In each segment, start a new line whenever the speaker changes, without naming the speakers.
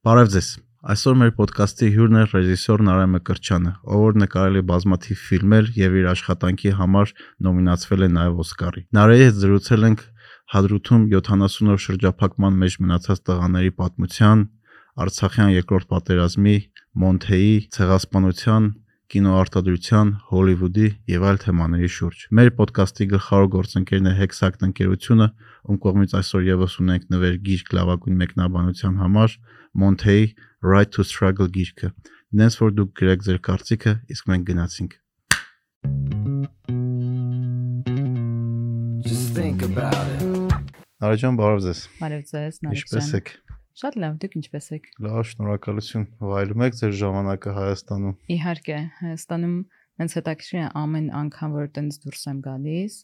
Բարև ձեզ։ Այսօր մեր ոդկասթի հյուրն է ռեժիսոր Նարէ Մկրտչյանը, ով որ նկարել է բազմաթիվ ֆիլմեր եւ իր աշխատանքի համար նոմինացվել է նաեւ Օսկարի։ Նարեի հետ զրուցել ենք Հադրութում 70 օր շրջափակման մեջ մնացած տղաների պատմության, Արցախյան երկրորդ պատերազմի, Մոնթեի, ցեղասպանության, կինոարտադրության, Հոլիվուդի եւ այլ թեմաների շուրջ։ Մեր ոդկասթի գլխավոր գործընկերն է Hexact ընկերությունը, ում կողմից այսօր եւս ունենք նվեր գիրք լավագույն մեկնաբանության համար Monthey Right to Struggle գիրքը։ Դենց որ դուք գրեք ձեր կարծիքը, իսկ մենք գնացինք։
Just think about it.
Նարեջան, բարև ձեզ։
Բարև ձեզ,
Ինչպե՞ս
Նարեկ։
եք։
Շատ լավ, դուք ինչպե՞ս եք։
Լավ, շնորհակալություն։ Վայելում եք ձեր ժամանակը Հայաստանում։
Իհարկե, Հայաստանում ինձ հետաքրքիր է ամեն անգամ որ տենց դուրս եմ գալիս,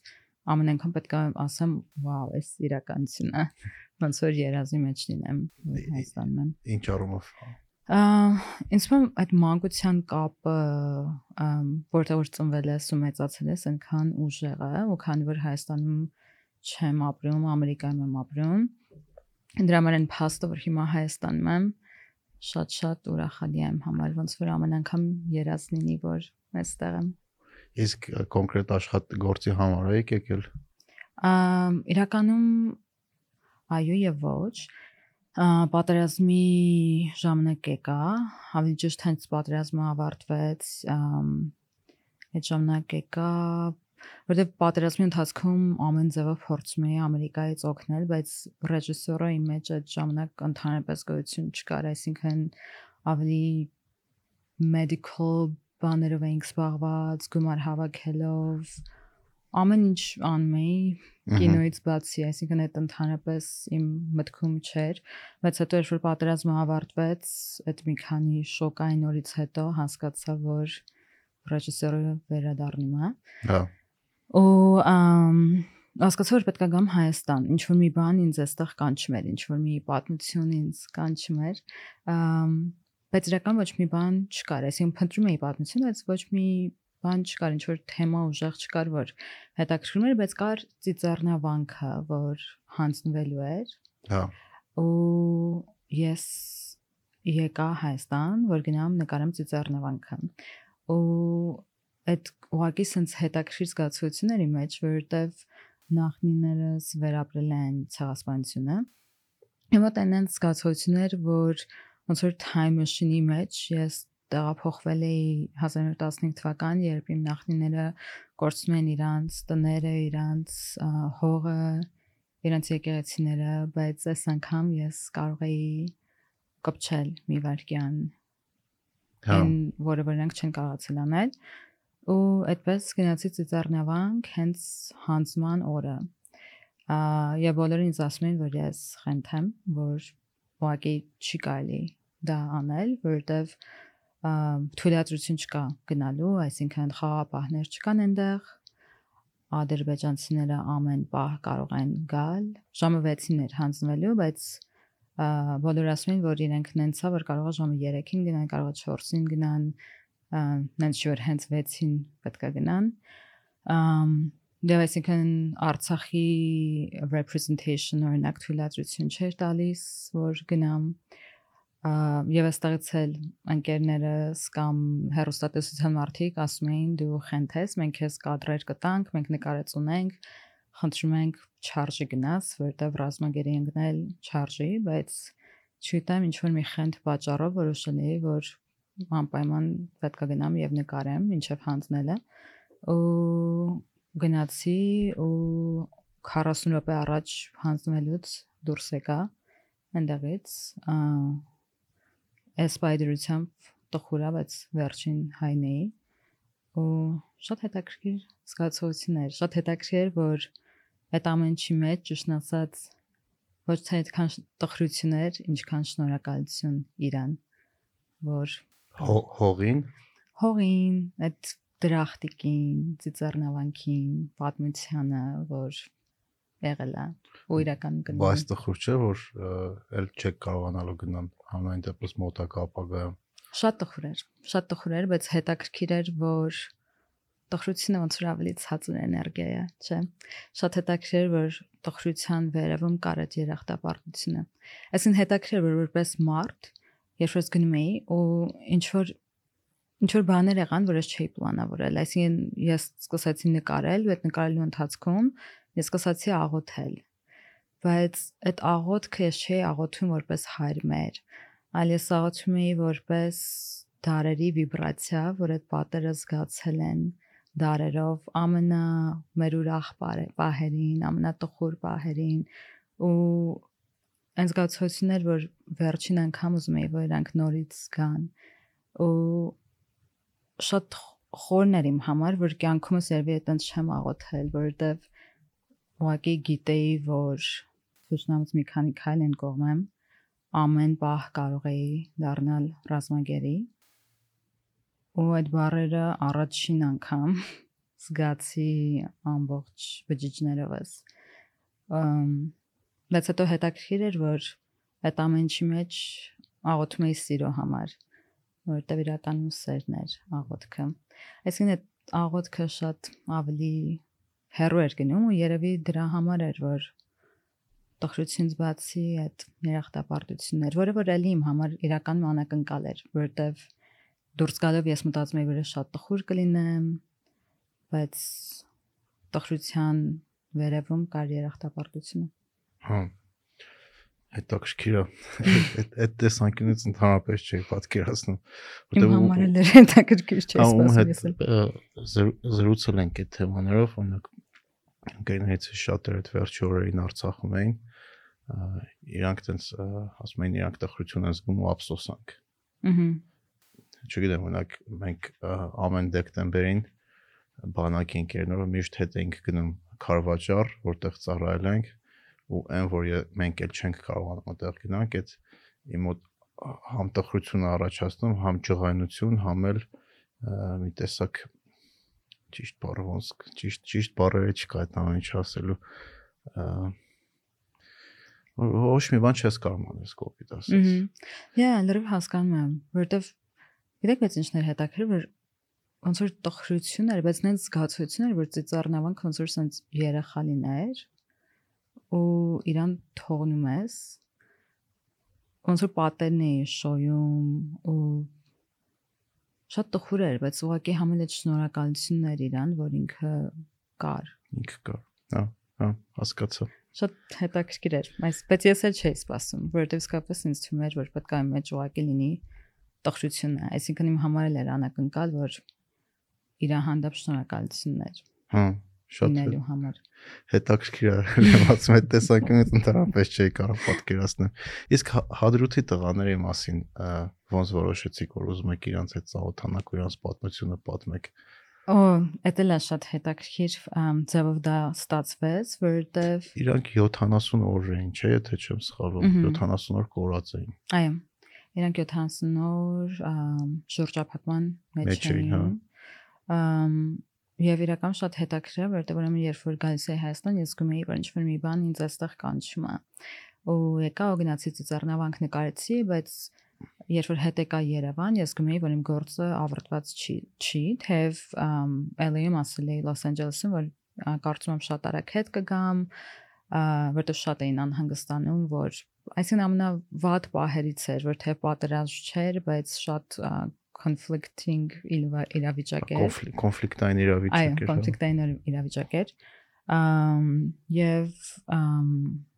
ամեն անգամ պետք է ասեմ, վաու, էս իրականություն է։ Ոնց որ երազի մեջ լինեմ Հայաստանում եմ։
Ինչ առումով։
ինձ թվում այդ մանկության կապը, որտեղ որ ծնվել ես ու մեծացել ես, այնքան ուժեղ է, ու քանի որ Հայաստանում չեմ ապրում, Ամերիկայում եմ ապրում, դրա համար այն փաստը, որ հիմա Հայաստանում եմ, շատ-շատ ուրախալի եմ համար, ոնց որ ամեն անգամ երազ լինի, որ այստեղ եմ։
Իսկ կոնկրետ աշխատ գործի համար եք եկել։
Ամ իրականում այո եւ ոչ պատերազմի ժամանակ եկա, ավելի ճիշտ հենց պատերազմը ավարտվեց, այդ ժամանակ եկա, որտեղ պատերազմի ընթացքում ամեն ձևով փորձում էի Ամերիկայից օգնել, բայց ռեժիսորը իմ մեջ այդ ժամանակ ընդհանրապես գոյություն չկար, այսինքն ավելի medical բաներով էինք զբաղված, գումար հավաքելով, ամեն ինչ անում էի կինոից բացի, այսինքն այդ ընդհանրապես իմ մտքում չէր, բայց հետո երբ որ պատերազմը ավարտվեց, այդ մի քանի շոկային օրից հետո հասկացա, որ ռեժիսորը վերադառնում է
Հա։
ու հասկացա որ պետք է գամ Հայաստան ինչ որ մի բան ինձ այստեղ կանչում էր ինչ որ մի պատմություն ինձ ամ բայց իրական ոչ մի բան չկար այսինքն փնտրում էի պատմություն բայց ոչ մի բան չկար ինչ որ թեմա ուժեղ չկար որ հետաքրքրում էր բայց կար ծիծեռնավանքը որ հանձնվելու էր
Հա։
ու ես եկա Հայաստան, որ գնամ նկարեմ ծիծեռնավանքը։ Ու այդ ուղակի sense հետաքրիր զգացություններ իմ մեջ, որովհետև նախնիներս վերապրել են ցեղասպանությունը։ Հիմա տենենց զգացություններ, որ ոնց որ time machine-ի մեջ ես տեղափոխվել էի 1915 թվական, երբ իմ նախնիները կորցնում են իրանց տները, իրանց հողը, իրանց եկեղեցիները, բայց այս անգամ ես կարող էի կպչել մի վարքյան
Հա։
որը որ նրանք չեն կարողացել անել ու այդպես գնացի ծիծեռնավանք հենց հանձման օրը եւ բոլորին ինձ ասում են որ ես խենթեմ որ ուղղակի չի կարելի դա անել որովհետեւ թույլատրություն չկա գնալու այսինքն խաղապահներ չկան այնտեղ ադրբեջանցիները ամեն պահ կարող են գալ ժամը 6-ին էր հանձնվելու բայց բոլորը ասում են որ իրենք նենցա որ կարող է ժամը 3-ին գնան, կարող է 4-ին գնան, նենց որ հենց 6-ին պետք է գնան։ դե այսինքն Արցախի representation օրինակ թույլատրություն չէր տալիս, որ գնամ եւ այստեղից էլ ընկերներս կամ հերոստատեսության մարդիկ ասում էին դու խենթես, մենք քեզ կադրեր կտանք, մենք նկարեց ունենք, խնդրում ենք չարժի գնաս, որտեվ ռազմագերի ընկնել չարժի, բայց չգիտեմ ինչ որ մի խենթ պատճառով որոշել էի, որ անպայման պետք է գնամ եւ նկարեմ, ինչեւ հանձնելը։ Ու գնացի ու 40 րոպե առաջ հանձնվելուց դուրս եկա այնտեղից այս բայդրությամբ տխուրա, բայց վերջին հայն էի ու շատ հետաքրքիր զգացողություններ, շատ հետաքրքիր որ այդ ամենի մեջ ճիշտ ասած ոչ թե այդքան տխրություններ, ինչքան շնորհակալություն իրան, որ
Հողին։
հողին, այդ դրախտիկին, ծիծեռնավանքին, պատմությանը, որ եղել է ու իրական գնում։
Բայց տխուր չէ, որ էլ չեք կարողանալու գնալ համայն դեպս մոտակա ապագայում։
Շատ տխուր էր, շատ տխուր էր, բայց հետաքրքիր էր, որ տխրությունը ոնց որ ավելի ցածր էներգիա է, չէ։ Շատ հետաքրքիր էր, որ տխրության վերևում կար այդ երախտապարտությունը։ Այսինքն հետաքրքիր էր, որ որպես մարդ երբ ես գնում էի ու ինչ որ ինչ որ բաներ եղան, որ ես չէի պլանավորել։ Այսինքն ես սկսեցի նկարել, ու այդ նկարելու ընթացքում ես սկսեցի աղոթել։ Բայց այդ աղոթքը ես չէի աղոթում որպես հայր մեր, այլ ես աղոթում էի որպես դարերի վիբրացիա, որ այդ պատերը զգացել են դարերով ամենա մեր ուրախ պահերին, ամենատխուր պահերին ու այն զգացություններ, որ վերջին անգամ ուզում էի, որ իրանք նորից զգան ու շատ խորն էր իմ համար, որ կյանքումս երբի այտենց չեմ աղոթել, որովհետև ուղղակի գիտեի, որ ցուցնամուց մի քանի քայլ են կողմեմ, ամեն պահ կարող էի դառնալ ռազմագերի։ Ու այդ բարերը առաջին անգամ զգացի ամբողջ բջիջներովս։ Ամ բայց հետո հետաքրիր էր, որ այդ ամենի մեջ աղոթում էի սիրո համար, որտեղ իրականում սերն էր աղոթքը։ Այսինքն այդ աղոթքը շատ ավելի հեռու էր գնում ու երևի դրա համար էր, որ տխրությունից բացի այդ երախտապարտություններ, որը որ էլի իմ համար իրականում անակնկալ էր, որովհետև դուրս գալով ես մտածում էի, որ շատ տխուր կլինեմ, բայց տխրության վերևում կար երախտապարտությունը։
Հա հետաքրքիր է այդ այդ տեսանկյունից ընդհանրապես չի պատկերացնում
որտեղ իմ համար էլ հետաքրքիր չէ
սպասում զրուցել ենք այդ թեմաներով օրինակ ընկերներից շատերը այդ վերջի օրերին Արցախում էին իրանք տենց ասում էին իրանք տխրություն են զգում ու ափսոսանք
ըհը
չգիտեմ օրինակ մենք ամեն դեկտեմբերին բանակի ընկերներով միշտ հետ ենք գնում Խարվաճար, որտեղ ծառայել ենք ու այն որ մենք էլ չենք կարողանում այդտեղ գնանք, այդ իմ մոտ համ տխրություն առաջացնում, համ ջղայնություն, համ էլ մի տեսակ ճիշտ բառը ոնց ճիշտ ճիշտ բառերը չկա այդ ամեն ինչ ասելու ոչ մի բան չես կարող անես կոպիտ ասես։
Yeah, լրիվ հասկանում եմ, որովհետև գիտեք բայց ինչն էր հետաքրիր, որ ոնց որ տխրություն էր, բայց նենց զգացություն էր, որ ծիծառնավանք ոնց որ սենց երախա լիներ ու իրան թողնում ես ոնց որ պատերն էի շոյում ու շատ տխուր էր, բայց ուղղակի համել այդ շնորհակալությունն էր իրան, որ ինքը կար։
Ինքը կար։ Հա, հա, հասկացա։
Շատ հետաքրքիր էր, բայց բայց ես էլ չէի սպասում, որովհետև իսկապես ինձ թվում էր, որ պետք է իմ մեջ ուղղակի լինի տխրությունը, այսինքն իմ համար էլ էր անակնկալ, որ իր հանդեպ շնորհակալություններ։
Հա, շատ
լինելու համար։
Հետաքրքիր է, լավացում այդ տեսանկյունից ընդհանրապես չէի կարող պատկերացնել։ Իսկ հադրութի տղաների մասին ոնց որոշեցիք, որ ուզում եք իրանց այդ ծաղոթանակ ու իրանց պատմությունը պատմեք։
Օ, դա է շատ հետաքրքիր ձևով դա ստացվեց, որովհետև
իրանք 70 օր էին, չէ՞, եթե չեմ սխալվում, 70 օր կորած էին։
Այո։ Իրանք 70 օր շրջափակման մեջ էին։ Հա։ Եվ իրական շատ հետաքրքիր է, որովհետև ուրեմն երբ որ գալիս էի Հայաստան, ես զգում էի, որ ինչ-որ մի բան ինձ այստեղ կանչում է։ Ու եկա ու գնացի ծառնավանք նկարեցի, բայց երբ որ հետ եկա Երևան, ես զգում էի, որ իմ գործը ավարտված չի, չի, թեև LA-ում ասել էի Los Angeles-ում, որ կարծում եմ շատ արագ հետ կգամ, որտեղ շատ էին անհանգստանում, որ այսինքն ամենավատ պահերից էր, որ թե պատերազմ չէր, բայց շատ conflicting իրավիճակ էր։
Կոնֆլիկտային իրավիճակ էր։
Այո,
հա։
կոնֆլիկտային իրավիճակ էր։ Ամ եւ ամ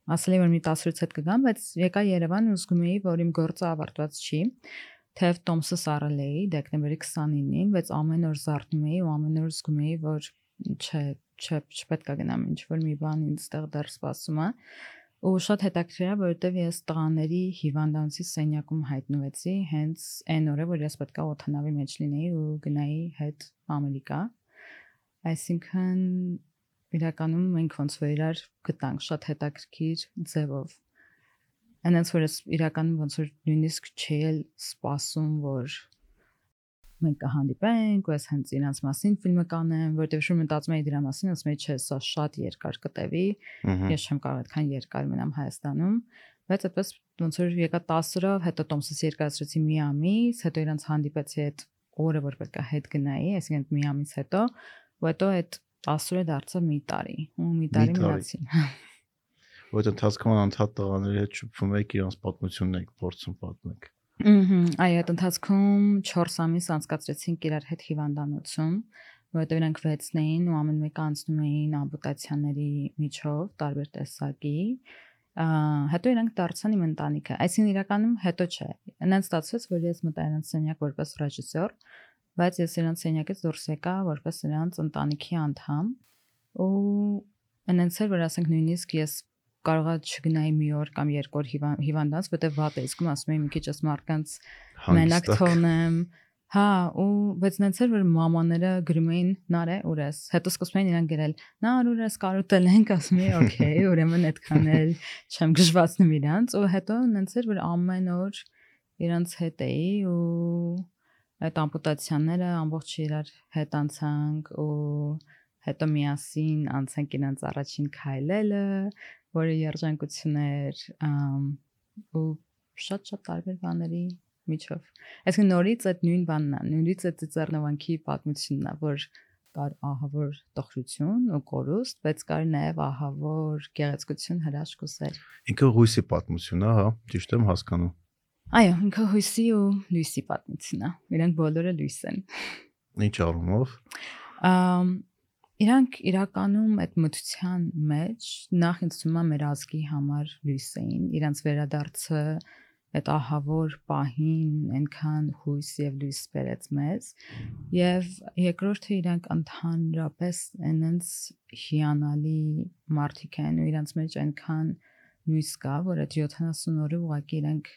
ասել եմ որ մի 10-ից հետ կգամ, բայց եկա Երևան ու զգում էի, որ իմ գործը ավարտված չի։ Թեև Տոմսը սարել էի դեկտեմբերի 29-ին, բայց ամեն օր զարթնում էի ու ամեն օր զգում էի, որ չէ, չէ, չպետք է գնամ ինչ որ մի բան ինձ ստեղ դեռ սպասում է ու շատ հետաքրքիր է որովհետև ես տղաների հիվանդանոցի սենյակում հայտնվեցի հենց այն օրը որ ես պետքա օթանավի մեջ լինեի ու գնայի հետ Ամերիկա այսինքն իրականում մենք ոնց որ իրար գտանք շատ հետաքրքիր ձևով այնց որ ես իրականում ոնց որ նույնիսկ չի էլ սպասում որ մենք կհանդիպենք ու ես հենց իրանց մասին ֆիլմը կանեմ, որովհետև շուտ մտածում էի դրա մասին, ասում էի, չէ, սա շատ երկար կտևի։ Ես չեմ կարող այդքան երկար մնամ Հայաստանում, բայց այդպես ոնց որ եկա 10-ով, հետո Տոմսից երկարացրեցի մի ամիս, հետո իրանց հանդիպեցի այդ օրը, որ պետք է հետ գնայի, այսինքն մի ամիս հետո, ու հետո այդ 10-ը դարձավ մի տարի, ու մի տարի մնացի։
Որ ընթացքում անդադ տղաների հետ շփվում եք, իրանց պատմությունն եք փորձում պատմեք։
Ահա, այ այդ ընթացքում 4 ամիս անցկացրեցինք իրար հետ հիվանդանոցում, որովհետև իրանք վեցն էին ու ամեն մեկը անցնում էին ամպուտացիաների միջով, տարբեր տեսակի։ հետո իրանք դարձան իմ ընտանիքը։ Այսինքն իրականում հետո չէ։ Այնց ստացվեց, որ ես մտա իրանք սենյակ որպես ռեժիսոր, բայց ես իրանք սենյակից դուրս եկա որպես իրանք ընտանիքի անդամ ու այնց էր որ ասենք նույնիսկ ես կարողա չգնայի մի օր կամ երկու օր հիվան- հիվանդանց, որտեվ վատ է, իսկ ասում եմ մի քիչ ես մարդկանց մենակ թողնեմ։ Հա, ու բայց նենց էր որ մամաները գրում էին նարե ուր ես։ Հետո սկսում էին իրան գրել. նար ուր ես կարոտել ենք, ասում էի, օքեյ, ուրեմն այդքան էլ չեմ գժվացնում իրանց, ու հետո նենց էր որ ամեն օր իրանց հետ էի ու այդ ամպուտացիաները ամբողջ իրար հետ անցանք ու հետո միասին անցանք իրանց առաջին քայլելը, որը երջանկություն էր ու շատ-շատ տարբեր բաների միջով։ Այսինքն նորից այդ նույն բանն է, նորից այդ ծառնավանքի պատմությունն է, որ կար ահավոր տխրություն ու կորուստ, բայց կար նաև ահավոր գեղեցկություն հրաշք ու սեր։
Ինքը հույսի պատմություն է, հա, ճիշտ եմ հասկանում։
Այո, ինքը հույսի ու լույսի պատմությունն է։ Իրանք բոլորը լույս են։
Ինչ առումով։
Ամ իրանք իրականում այդ մթության մեջ նախ ինձ թվում է մեր ազգի համար լույս էին, իրանք վերադարձը այդ ահավոր պահին այնքան հույս եւ լույս բերեց մեզ եւ երկրորդը իրանք ընդհանրապես այնց հիանալի մարդիկ են ու իրանք մեջ այնքան լույս կա որ այդ 70 օրը ուղղակի իրանք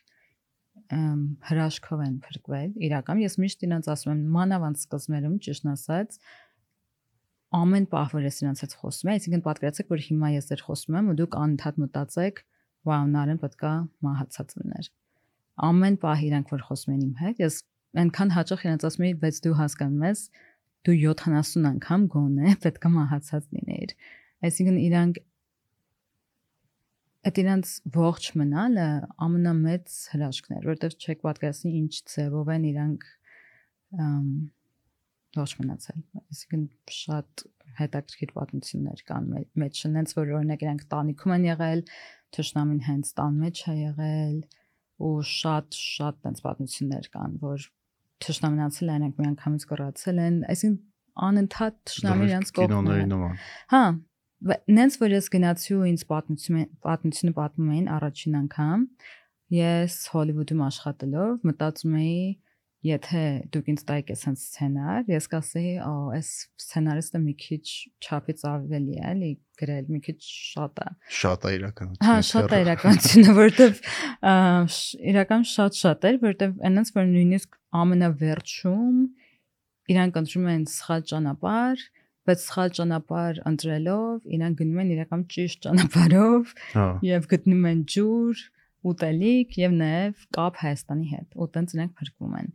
հրաշքով են փրկվել իրական ես միշտ իրանք ասում եմ մանավանդ սկզբներում ճիշտ ասած ամեն պահ որ ես իրանց հետ խոսում եմ, այսինքն պատկերացեք, որ հիմա ես ձեր խոսում եմ ու դուք անընդհատ մտածեք, վաու, նարեն պետքա մահացած լիներ։ Ամեն պահ իրանք որ խոսում են իմ հետ, ես այնքան հաճախ իրանց ասում եմ, բայց դու հասկանում ես, դու 70 անգամ գոնե պետքա մահացած լինեիր։ Այսինքն իրանք այդ իրանց ողջ մնալը ամենամեծ հրաշքն էր, որովհետև չեք պատկերացնի ինչ ձևով են իրանք ողջ մնացել։ Այսինքն շատ հետաքրքիր պատմություններ կան մե- մեջ, նենց որ օրինակ իրանք տանիքում են եղել, թշնամին հենց տան մեջ է եղել ու շատ շատ տենց պատմություններ կան, որ թշնամին անցել է, իրանք միանգամից կռացել են, այսինքն անընդհատ թշնամին իրանց կողմն է։ Հա, նենց որ ես գնացի ու ինձ պատմություն պատմությունը պատմում էին առաջին անգամ, ես Հոլիվուդում աշխատելով մտածում էի, եթե դուք ինձ տայիք այսպես սցենար, ես կասեի, «Ո, այս սցենարիստը մի քիչ չափից ավելի է, էլի գրել, մի քիչ շատ է»։
Շատ է իրականություն։
Հա, շատ է իրականությունը, որովհետև ա, իրական շատ-շատ էր, որովհետև այնպես որ նույնիսկ ամենավերջում իրանք ընտրում են սխալ ճանապարհ, բայց սխալ ճանապարհ ընտրելով իրանք գնում են իրական ճիշտ ճանապարհով
Հա,
եւ գտնում են ջուր, ուտելիք եւ նաեւ կապ Հայաստանի հետ։ Ու տենց իրանք փրկվում են։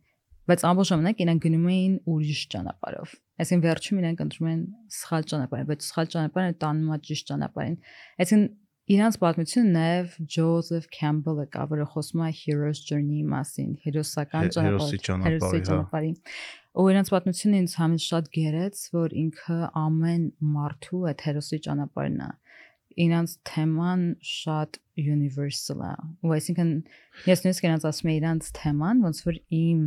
Բայց ամբողջ ժամանակ իրանք գնում էին ուրիշ ճանապարհով։ Այսինքն վերջում իրանք ընտրում են սխալ ճանապարհ, բայց սխալ ճանապարհը տանում է ճիշտ ճանապարհին։ Այսինքն իրանց պատմությունը նաև Ջոզեֆ Քեմբելը կա, որը խոսում է Hero's Journey-ի մասին, հերոսական ճանապարհի,
հա։
ճանապարհի։ Ու իրանց պատմությունը ինձ համից շատ գերեց, որ ինքը ամեն մարդու այդ հերոսի ճանապարհն է իրանց թեման շատ universal է։ Ու այսինքն ես նույնիսկ իրանց ասում եմ իրանց թեման ոնց որ իմ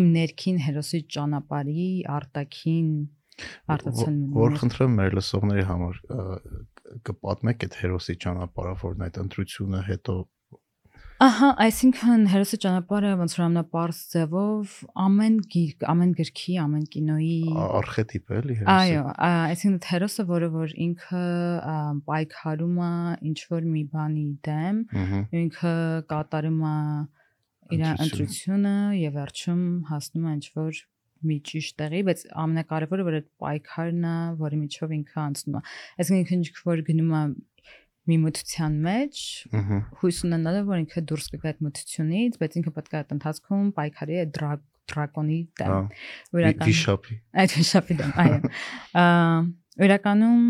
իմ ներքին հերոսի ճանապարհի արտաքին արտացան
Որ խնդրեմ մեր լսողների համար կպատմեք այդ հերոսի ճանապարհը, որն այդ ընտրությունը հետո
Ահա, այսինքն հերոսի ճանապարհը ոնց որ ամենապարզ ձևով ամեն գիրք, ամեն գրքի, ամեն կինոյի
արխետիպ է, էլի հերոսի։
Այո, այսինքն հերոսը, որը որ ինքը պայքարում է ինչ որ մի բանի դեմ, ինքը կատարում է իր
Ընտրությունը։
եւ վերջում հասնում է ինչ որ մի ճիշտ տեղի, բայց ամենակարևորը որ այդ պայքարն է, որի միջով ինքը անցնում է։ Այսինքն ինքը ինչ որ գնում է մի մտության մեջ, հույս ունենալով որ ինքը դուրս կգա այդ մտությունից, բայց ինքը պետք է այդ ընթացքում պայքարի այդ դրա դրակոնի դեմ։ իրական-
վիշապի։
Այդ վիշապի դեմ, այո։ իրականում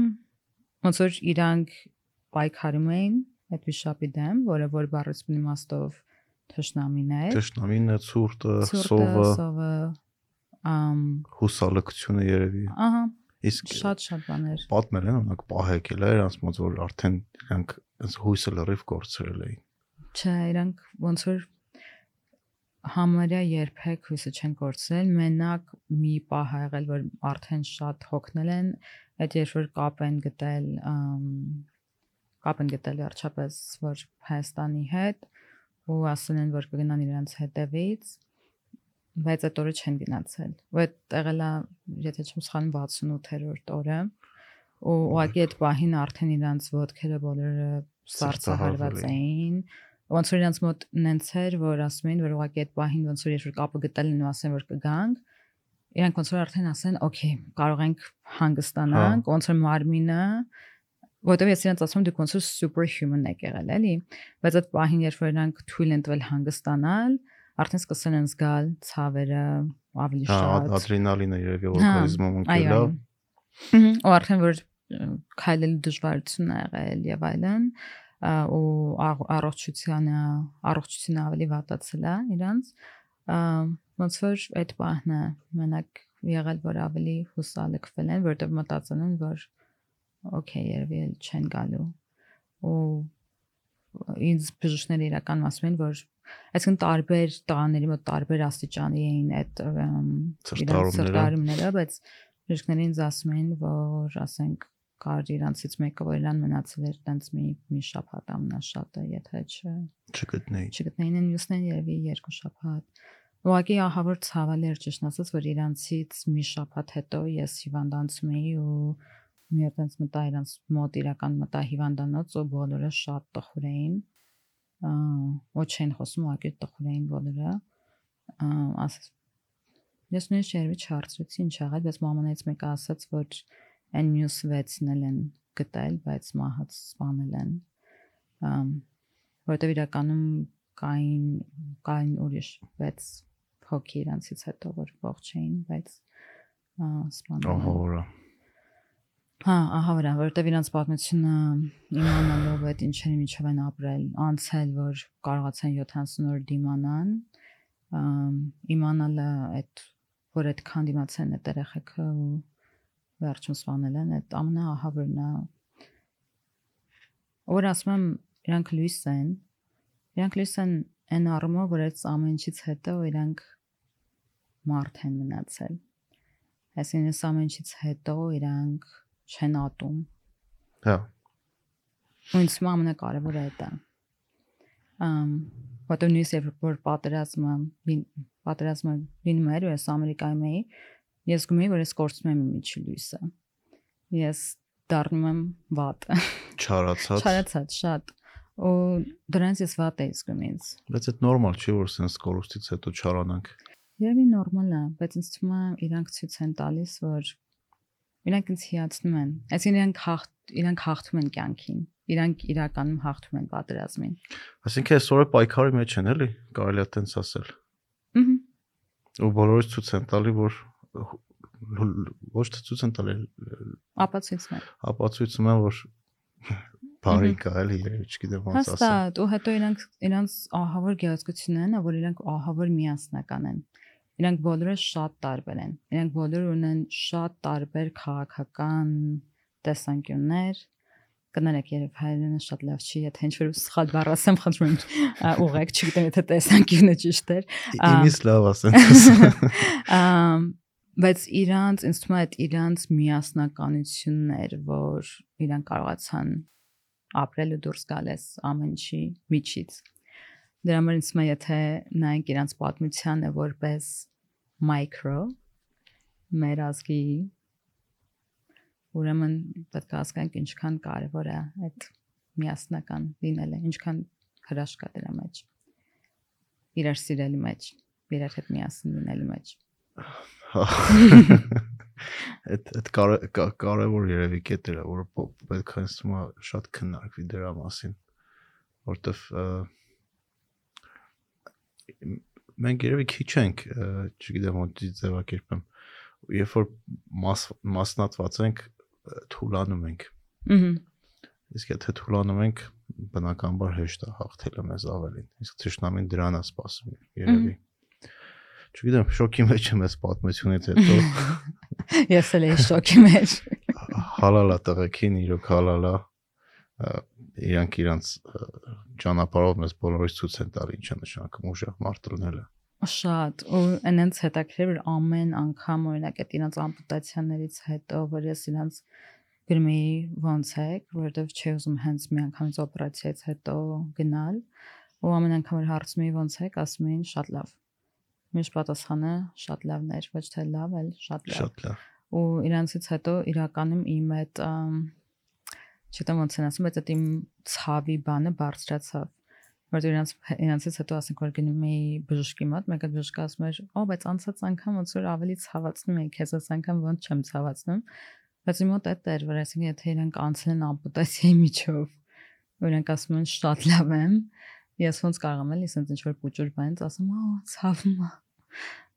ոնց որ իրանք պայքարում էին այդ վիշապի դեմ, որը որ բառացում իմաստով թշնամին է։
Տեշնամինը, ցուրտը, սովը,
սովը, ամ,
հուսալքությունը երևի։
ահա,
Իսկ
շատ-շատ բաներ։
պատմել են, օրինակ պահեկել է իրանց մոտ որ արդեն իրանք այս հույսը լրիվ կորցրել էին։
Չէ, իրանք ոնց որ համարյա երբեք հույսը չեն կորցրել, մենակ մի պահ ա եղել, որ արդեն շատ հոգնել են, այդ երբ որ կապ են գտել, կապ են գտել վերջապես որ Հայաստանի հետ ու ասել են որ կգնան իրancs հետևից, բայց այդ օրը չեն գնացել։ Ու այդ եղելա, եթե չեմ սխալվում 68-րդ օրը, ու ուղղակի այդ պահին արդեն իրancs ոդքերը բոլորը
Սրտահարվել
էին ոնց որ իրancs մոտ նենց էր որ ասում էին որ ուղղակի այդ պահին ոնց որ երբ որ կապը գտել են ու ասեն որ կգանք իրանք ոնց որ արդեն ասեն օքեյ կարող ենք հանգստանանք ոնց որ մարմինը որտեվ ես իրancs ասում դուք ոնց որ superhuman եք եղել էլի բայց այդ պահին երբ որ իրանք թույլ են տվել հանգստանալ արդեն սկսել են զգալ ցավերը ավելի
Հա,
շատ
ադրենալինը երևի
Հա,
օրգանիզմում ընկելա։
ու արդեն որ ը, քայլելու դժվարություն ա եղել եւ այլն ու առողջությանը առողջությունը ավելի վատացել է իրանց ոնց որ այդ է մենակ եղել որ ավելի հուսալքվել են որտեղ մտածել են որ օքեյ երևի էլ չեն գալու ու ինձ բժիշկները իրական ասում են որ այսինքն տարբեր տղաների մոտ տարբեր աստիճանի էին այդ
Սրտարումները։
բայց բժիշկները ինձ ասում են որ ասենք կար իրանցից մեկը որ իրան մնացել էր տենց մի մի շաբաթ ամնաշատը եթե չ
Չգտնեի։
չգտնեին են մյուսներն երևի երկու շաբաթ ուղղակի ահա որ ցավալի էր ճիշտ ասած որ իրանցից մի շաբաթ հետո ես հիվանդանցում էի ու մի տենց մտա իրանց մոտ իրական մտա հիվանդանոց ու բոլորը շատ տխուր էին ոչ չեն խոսում ուղղակի տխուր էին բոլորը ասես ես նույնիսկ երևի չհարցրեցի ինչ եղել բայց մամանից մեկը ասաց որ այն մյուս 6-ն էլ են գտել բայց մահաց սպանել են որտեվ իրականում կային կային ուրիշ 6 հոգի իրանցից հետո որ ողջ էին բայց սպանել են։
Ահա
Հա, ահա վրա, որտեվ իրանց պատմությունը իմանալով այդ ինչերի միջով են ապրել, անցել, որ կարողացան 70 օր դիմանան, իմանալը այդ որ այդքան դիմացան այդ երեխեքը ու վերջում սվանել են, այդ ամենաահավորն է։ Որ ասում եմ, իրանք լույս են։ Իրանք լույս են այն առումով, որ այդ ամենից հետո իրանք մարդ են մնացել։ Այսինքն այս ամենից հետո իրանք չեն ատում։
Հա,
Ու ինձ է ամենակարևորը այդ է։ Ամ որտեղ նույնիսկ որ պատերազմը պատերազմը լինում էր, ու ես Ամերիկայում էի, ես գում էի, որ ես կորցնում եմ իմ միջի լույսը։ Ես դառնում եմ վատ։
չարացած։
Չարացած շատ։ Ու դրանից ես վատ էի զգում ինձ։
Բայց այդ նորմալ չի որ սենց կորուստից հետո չարանանք։
Երևի նորմալ է, բայց ինձ թվում է իրանք ցույց են տալիս, որ իրանք ինձ հիացնում են։ Այսինքն իրանք հաղթ իրանք հաղթում են կյանքին։ Իրանք իրականում հաղթում են պատերազմին։
Այսինքն այսօրը պայքարի մեջ են էլի, կարելի է տենց ասել։
Ահա
Ու բոլորս ցույց են տալի, որ ոչ թե ցույց են տալի,
ապացույցն է։
ապացույցում են, որ բարի կա էլի, չգիտեմ ոնց ասել։
Հաստատ, ու հետո իրանք իրանք ահավոր գեղեցկությունն է, որ իրանք ահավոր միասնական են։ Իրանք բոլորը շատ տարբեր են։ Իրանք բոլորը ունեն շատ տարբեր քաղաքական տեսանկյուններ։ Կներեք, երբ հայերենը շատ լավ չի, եթե ինչ-որ սխալ բառ ասեմ, խնդրում եմ ա, ուղղեք, չգիտեմ, եթե տեսանկյունը ճիշտ էր։
Իմից լավ ասեն։
Ամ բայց իրանց ինձ թվում է այդ իրանց միասնականությունն էր, որ իրանք կարողացան ապրել ու դուրս գալ այս ամեն ինչի միջից։ Դրա համար ինձ է եթե նայենք իրանց պատմությանը որպես micro մեր ազգի ուրեմն պետք է հասկանանք ինչքան կարևոր է այդ միասնական լինելը, ինչքան հրաշք կա դրա մեջ։ Իրար սիրելու մեջ, իրար հետ միասին լինելու մեջ։
Այդ այդ կարևոր երևի կետերը, որ պո- պետք է ինձ թվում է շատ քննարկվի դրա մասին, որտեվ մենք երևի քիչ ենք, չգիտեմ ոնց ձևակերպեմ։ Երբ որ մաս մասնատված ենք, թուլանում ենք։
Ահա
Իսկ եթե թուլանում ենք, բնականաբար հեշտ է հաղթելը մեզ ավելին։ Իսկ ճշնամին դրան է սպասում երևի։ Չգիտեմ, շոկի մեջ եմ այս պատմությունից հետո։
Ես էլ եմ շոկի մեջ։
հալալա տղեկին իրոք հալալա իրանք իրանց ը, ճանապարհով մեզ բոլորից ցույց են տալի ինչա նշանակում ուժեղ մարդ լինելը
շատ ու այնց հետաքրիր որ ամեն անգամ օրինակ այդ իրancs ամպուտացիաներից հետո որ ես իրancs գրում էի ոնց է որովհետև չի ուզում հենց մի անգամից օպերացիայից հետո գնալ ու ամեն անգամ որ հարցում էի ոնց է ասում էին շատ լավ միշտ պատասխանը շատ լավն էր ոչ թե լավ այլ շատ լավ
Շատ լավ։
ու իրանցից հետո իրականում իմ այդ չգիտեմ ոնց են ասում, բայց այդ իմ ցավի բանը բարձրացավ որտեղ իրանց իրանցից հետո ասենք որ գնում էի բժշկի մոտ, մեկը բժշկը ասում էր, «Ո, բայց անցած անգամ ոնց որ ավելի ցավացնում էի, քեզ այս անգամ ոնց չեմ ցավացնում»։ Բայց իմ մոտ այդ էր, որ այսինքն եթե իրանք անցել են ամպուտացիայի միջով, որ իրանք ասում են շատ լավ եմ, ես ոնց կարող եմ էլի ասենց ինչ որ փոճուր բանից ասում, «Ա, ցավում է»։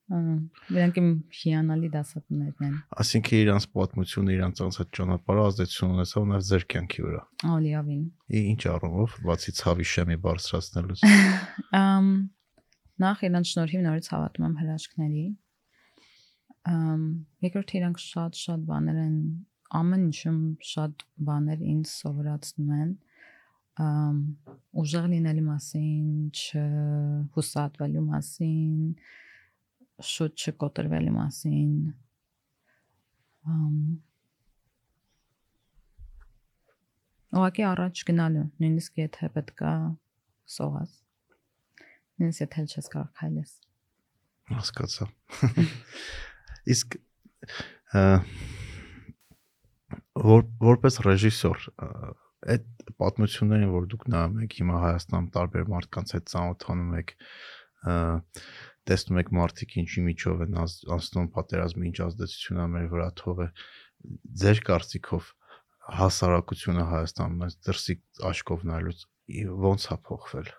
Իրանք իմ հիանալի դասատուներն են։
Այսինքն իրանց պատմությունը, իրանց անցած ճանապարհը ազդեցություն ունեցավ նաև ձեր կյանքի վրա։
Ալիավին։
Ի- Ինչ առումով, բացի ցավի շեմի բարձրացնելուց։
Ամ նախ իրանց շնորհիվ նորից հավատում եմ հրաշքների։ Ամ երկրորդ իրանք շատ շատ բաներ են ամեն ինչում շատ բաներ ինձ սովորացնում են ամ ուժեղ լինելու մասին, չհուսատվելու մասին, շուտ չկոտրվելու մասին։ Ուղղակի առաջ գնալու, նույնիսկ եթե պետքա սողաս։ Նույնիսկ եթե չես կարող քայլես։
Հասկացա։ Իսկ որ որպես ռեժիսոր այդ պատմություններին, որ դուք նայում եք հիմա Հայաստանում տարբեր մարդկանց հետ ծանոթանում եք, տեսնում եք մարդիկ ինչի միջով են անց- անցնում պատերազմի ինչ ազդեցություն ա մեր վրա թողը ձեր կարծիքով հասարակությունը Հայաստանում այս դրսի աչքով նայելուց ո՞նց է փոխվել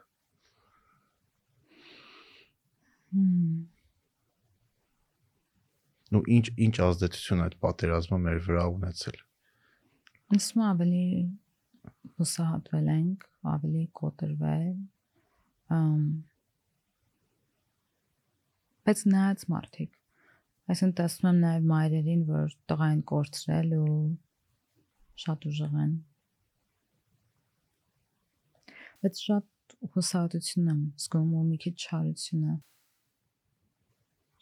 ու ինչ ինչ ազդեցություն է այդ պատերազմը մեր վրա ունեցել
Իսկ ավելի հուսահատվել ենք, ավելի կոտրվել։ Ամ բայց նայած մարդիկ այսինքն տեսնում եմ նաև մայրերին, որ տղային կորցրել ու շատ ուժեղ են։ Բայց շատ հուսահատություն եմ զգում ու մի քիչ չարությունը։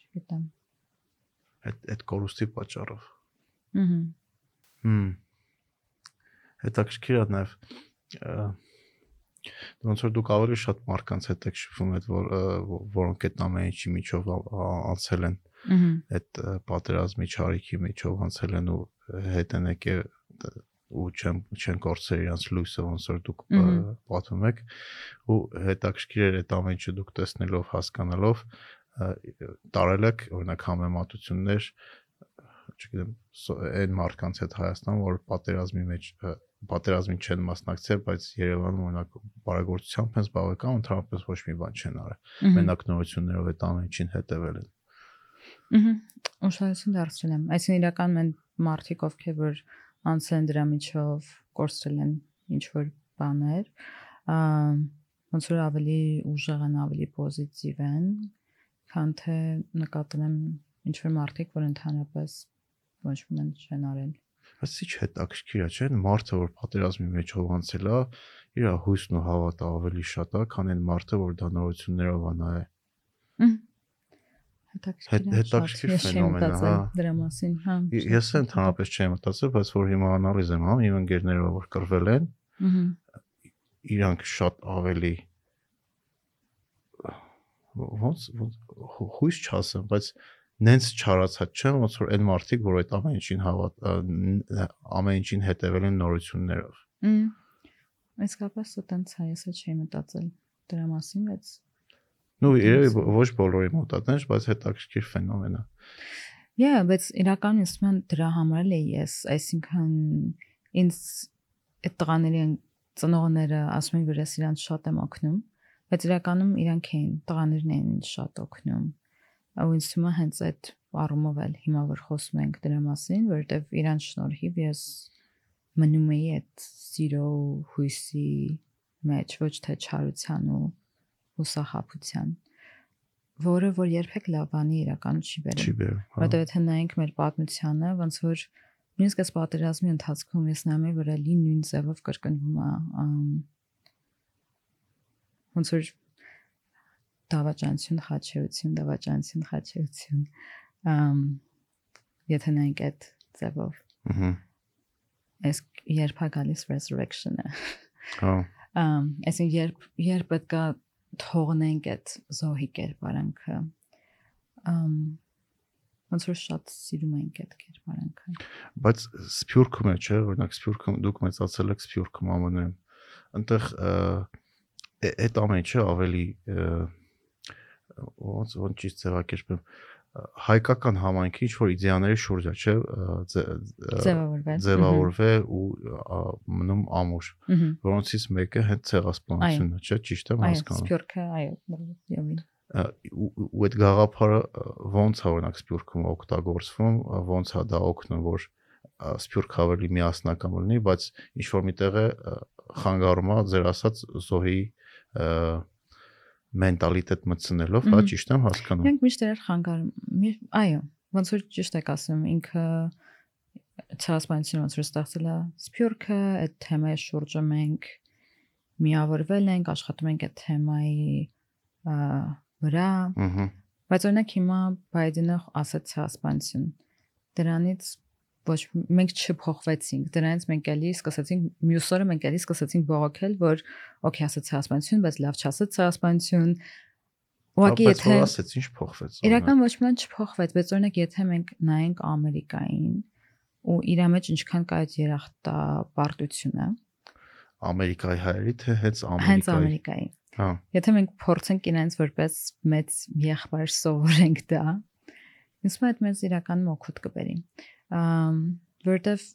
Չգիտեմ։
այդ այդ կորուստի պատճառով
Ահա։
Հմ։ Հետաքրքիր է նաև ոնց որ դուք ավելի շատ մարդկանց հետ եք շփվում այդ որ որոնք այդ ամեն ինչի միջով անցել են
Ահա։
այդ պատերազմի ճարիքի միջով անցել են ու հետ են եկել ու չեն չեն կորցրել իրանց լույսը ոնց որ դուք պատմում եք ու հետաքրքիր է այդ ամեն ինչը դուք տեսնելով հասկանալով տարել եք օրինակ համեմատություններ չգիտեմ այն մարդկանց հետ Հայաստան, որ պատերազմի մեջ պատերազմին չեն մասնակցել, բայց Երևանում օրինակ բարեգործությամբ են զբաղվել, ընդհանրապես ոչ մի բան չեն արել։ Մենակ նորություններով այդ ամեն ինչին հետևել են։
Ահա։ Ուշադրություն դարձրել եմ։ Այսինքն իրականում են մարդիկ ովքեր որ անցել են դրա միջով, կորցրել են ինչ որ բաներ, ոնց որ ավելի ուժեղ են, ավելի պոզիտիվ են, քան թե նկատել եմ ինչ որ մարդիկ, որ ընդհանրապես ոչ մի բան չեն արել։
Բայց ի՞նչ հետաքրքիր է, չէ՞, մարդը որ պատերազմի մեջով անցել է, իր հույսն ու հավատը ավելի շատ է, քան այն մարդը, որ դա նորություններով է նայ։
Հետաքրքիր
Հետ-
է,
հետաքրքիր ֆենոմեն է, հա։
Դրա մասին, հա։
Ես ընդհանրապես չեմ մտածել, բայց որ հիմա անալիզ եմ անում, իմ ընկերները որ կրվել են, իրանք շատ ավելի ոնց ոնց հու- հույս չասեմ, բայց նենց չարացած չեմ, ոնց որ այն մարդիկ, որ այդ ամեն ինչին հավատ ամեն ինչին հետևել են նորություններով։
Մմ։ Իսկապես այտենց է, ես էլ չէի մտածել դրա մասին, բայց
Ну, երևի ոչ բոլորի մոտատներ, բայց հետաքրքիր ֆենոմեն է։
Yeah, բայց իրականում ես մեն դրա համար էլ ես, այսինքն ինձ այդ տղաների ծնողները ասում են, որ ես իրանց շատ եմ օգնում, բայց իրականում իրանք էին, տղաներն էին շատ օգնում։ Ու ինձ թվում է հենց այդ առումով էլ հիմա որ խոսում ենք դրա մասին, որովհետև իրանց շնորհիվ ես մնում էի այդ սիրո ու հույսի մեջ, ոչ թե չարության ու հուսախապության, որը որ երբեք լավ բանի իրականում չի բերում։
հա։
Որտեղ եթե նայենք մեր պատմությանը, ոնց որ նույնիսկ այս պատերազմի ընթացքում ես նայում եմ, որ ալի նույն ձևով կրկնվում է ոնց որ դավաճանություն, խաչեություն, դավաճանություն, խաչեություն։ Ամ եթե նայենք այդ ձևով,
Ահա։
այս երբ է գալիս resurrection-ը։
Հա։
Ամ այսինքն երբ երբ պետք է թողնենք այդ զոհի կերպարանքը։ Ամ ոնց որ շատ սիրում ենք այդ կերպարանքը։
Բայց Սփյուռքում է, չէ՞, օրինակ Սփյուռքում դուք մեծացել եք Սփյուռքում ԱՄՆ-ում։ է- այդ ամեն ինչը ավելի ոնց ոնց ճիշտ ձևակերպեմ հայկական համայնքի ինչ որ իդեաների շուրջը, չէ՞, ը, ձե- ը,
Ձևավորվել։
ձևավորվե ու մնում ամուր, որոնցից մեկը հենց ցեղասպանությունն է, չէ՞, ճիշտ եմ
Այո,
հասկանում։
սփյուռքը, այո, յովին։
Ա, ու այդ գաղափարը ոնց է օրինակ Սփյուռքում օգտագործվում, ոնց է դա օգնում, որ Սփյուռքը ավելի միասնական լինի, բայց ինչ որ միտեղ է ա, խանգարում է ձեր ասած զոհի մենտալիտետ մտցնելով, հա, ճիշտ եմ հասկանում։
Մենք միշտ էր խանգարում։ Այո, ոնց որ ճիշտ եք ասում, ինքը ցասպանցին ոնց որ ստացել է սփյուռքը, այդ թեմայի շուրջը մենք միավորվել ենք, աշխատում ենք այդ թեմայի վրա,
Ահա։
բայց օրինակ հիմա Բայդենը ասաց ցասպանցին։ Դրանից ոչ մենք չփոխվեցինք։ Դրանից մենք էլի սկսեցինք մյուս օրը մենք էլի սկսեցինք բողոքել, որ օքեյ ասաց ցասպանցին, բայց լավ չասաց ցասպանցին։ Ուղղակի եթե
ասեց ինչ փոխվեց։
Իրական ոչ մի բան չփոխվեց, բայց օրինակ եթե մենք նայենք Ամերիկային ու իր մեջ ինչքան կա այդ երախտապարտությունը,
Ամերիկայի հայերի թե հենց
հենց
Ամերիկայի։
Ամերիկայի։
Հա։
Եթե մենք փորձենք իրենց որպես մեծ եղբայր սովորենք դա, ինձ մոտ մեծ իրական մոքուտ կբերի։ որտեվ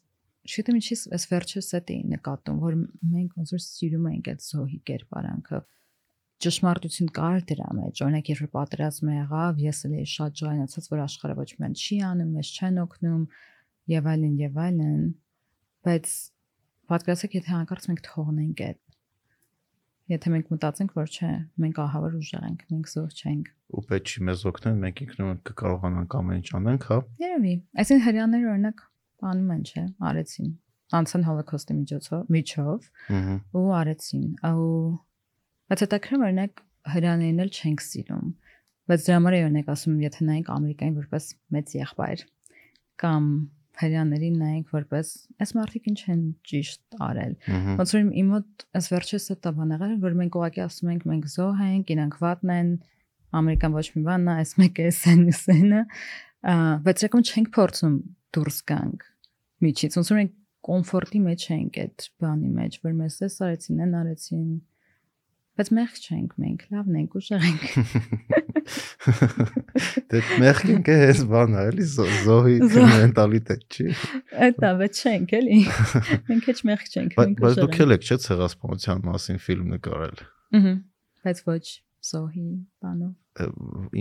շուտը ինչի էս վերջս էդ էի նկատում, որ մենք ոնց որ սիրում ենք այդ զոհի կերպարանքը ճշմարտություն կար դրա մեջ։ Օրինակ, երբ պատերազմը եղավ, ես էլ էի շատ ջայնացած, որ աշխարհը ոչ միայն չի անում, մեզ չեն օգնում եւ այլն եւ այլն, բայց պատկերացեք, եթե հանկարծ մենք թողնենք այդ Եթե մենք մտածենք, որ չէ, մենք ահավոր ուժեղ ենք, մենք զորջ ենք։
Ու պետք չի մեզ օգնեն, մենք ինքնուրույն կկարողանանք ամեն ինչ անենք, հա։
Երևի։ Այսինքն հрьяաները օրինակ անում են, չէ, արեցին։ Անցան հոլոկոստի միջոցով, միջով, ու արեցին։ Ու բայց հետաքրքիր օրինակ հрьяաներն էլ չենք սիրում։ Բայց դրա համար է օրինակ ասում, եթե նայենք Ամերիկային որպես մեծ եղբայր կամ հերյաներին նայենք որպես այս մարդիկ ինչ են ճիշտ արել։ Ոնց որ իմ մոտ այս վերջից է տաբանեղը, որ մենք ուղակի ասում ենք մենք զոհ ենք, իրանք վատն են, ամերիկան ոչ մի բանն է, այս մեկը էսեն էսենը, բայց եկում չենք փորձում դուրս գանք միջից։ Ոնց որ մենք կոմֆորտի մեջ ենք այդ բանի մեջ, որ մեզ էս արեցին, են արեցին, արեցին բայց մեղք չենք մենք, լավն ենք, ուժեղ ենք։
Դե մեղքին կե հես բան է, էլի զո- զոհի
Զոհ։
մենտալիտետ չի։
Այդ է, բայց չենք էլի։ Մենք heç մեղք չենք,
Բայց
մենք
բայց
ուժեղ
դուք
ենք։
էլ եք չէ ցեղասպանության մասին ֆիլմ նկարել։
Ահա, բայց ոչ զոհի բանով։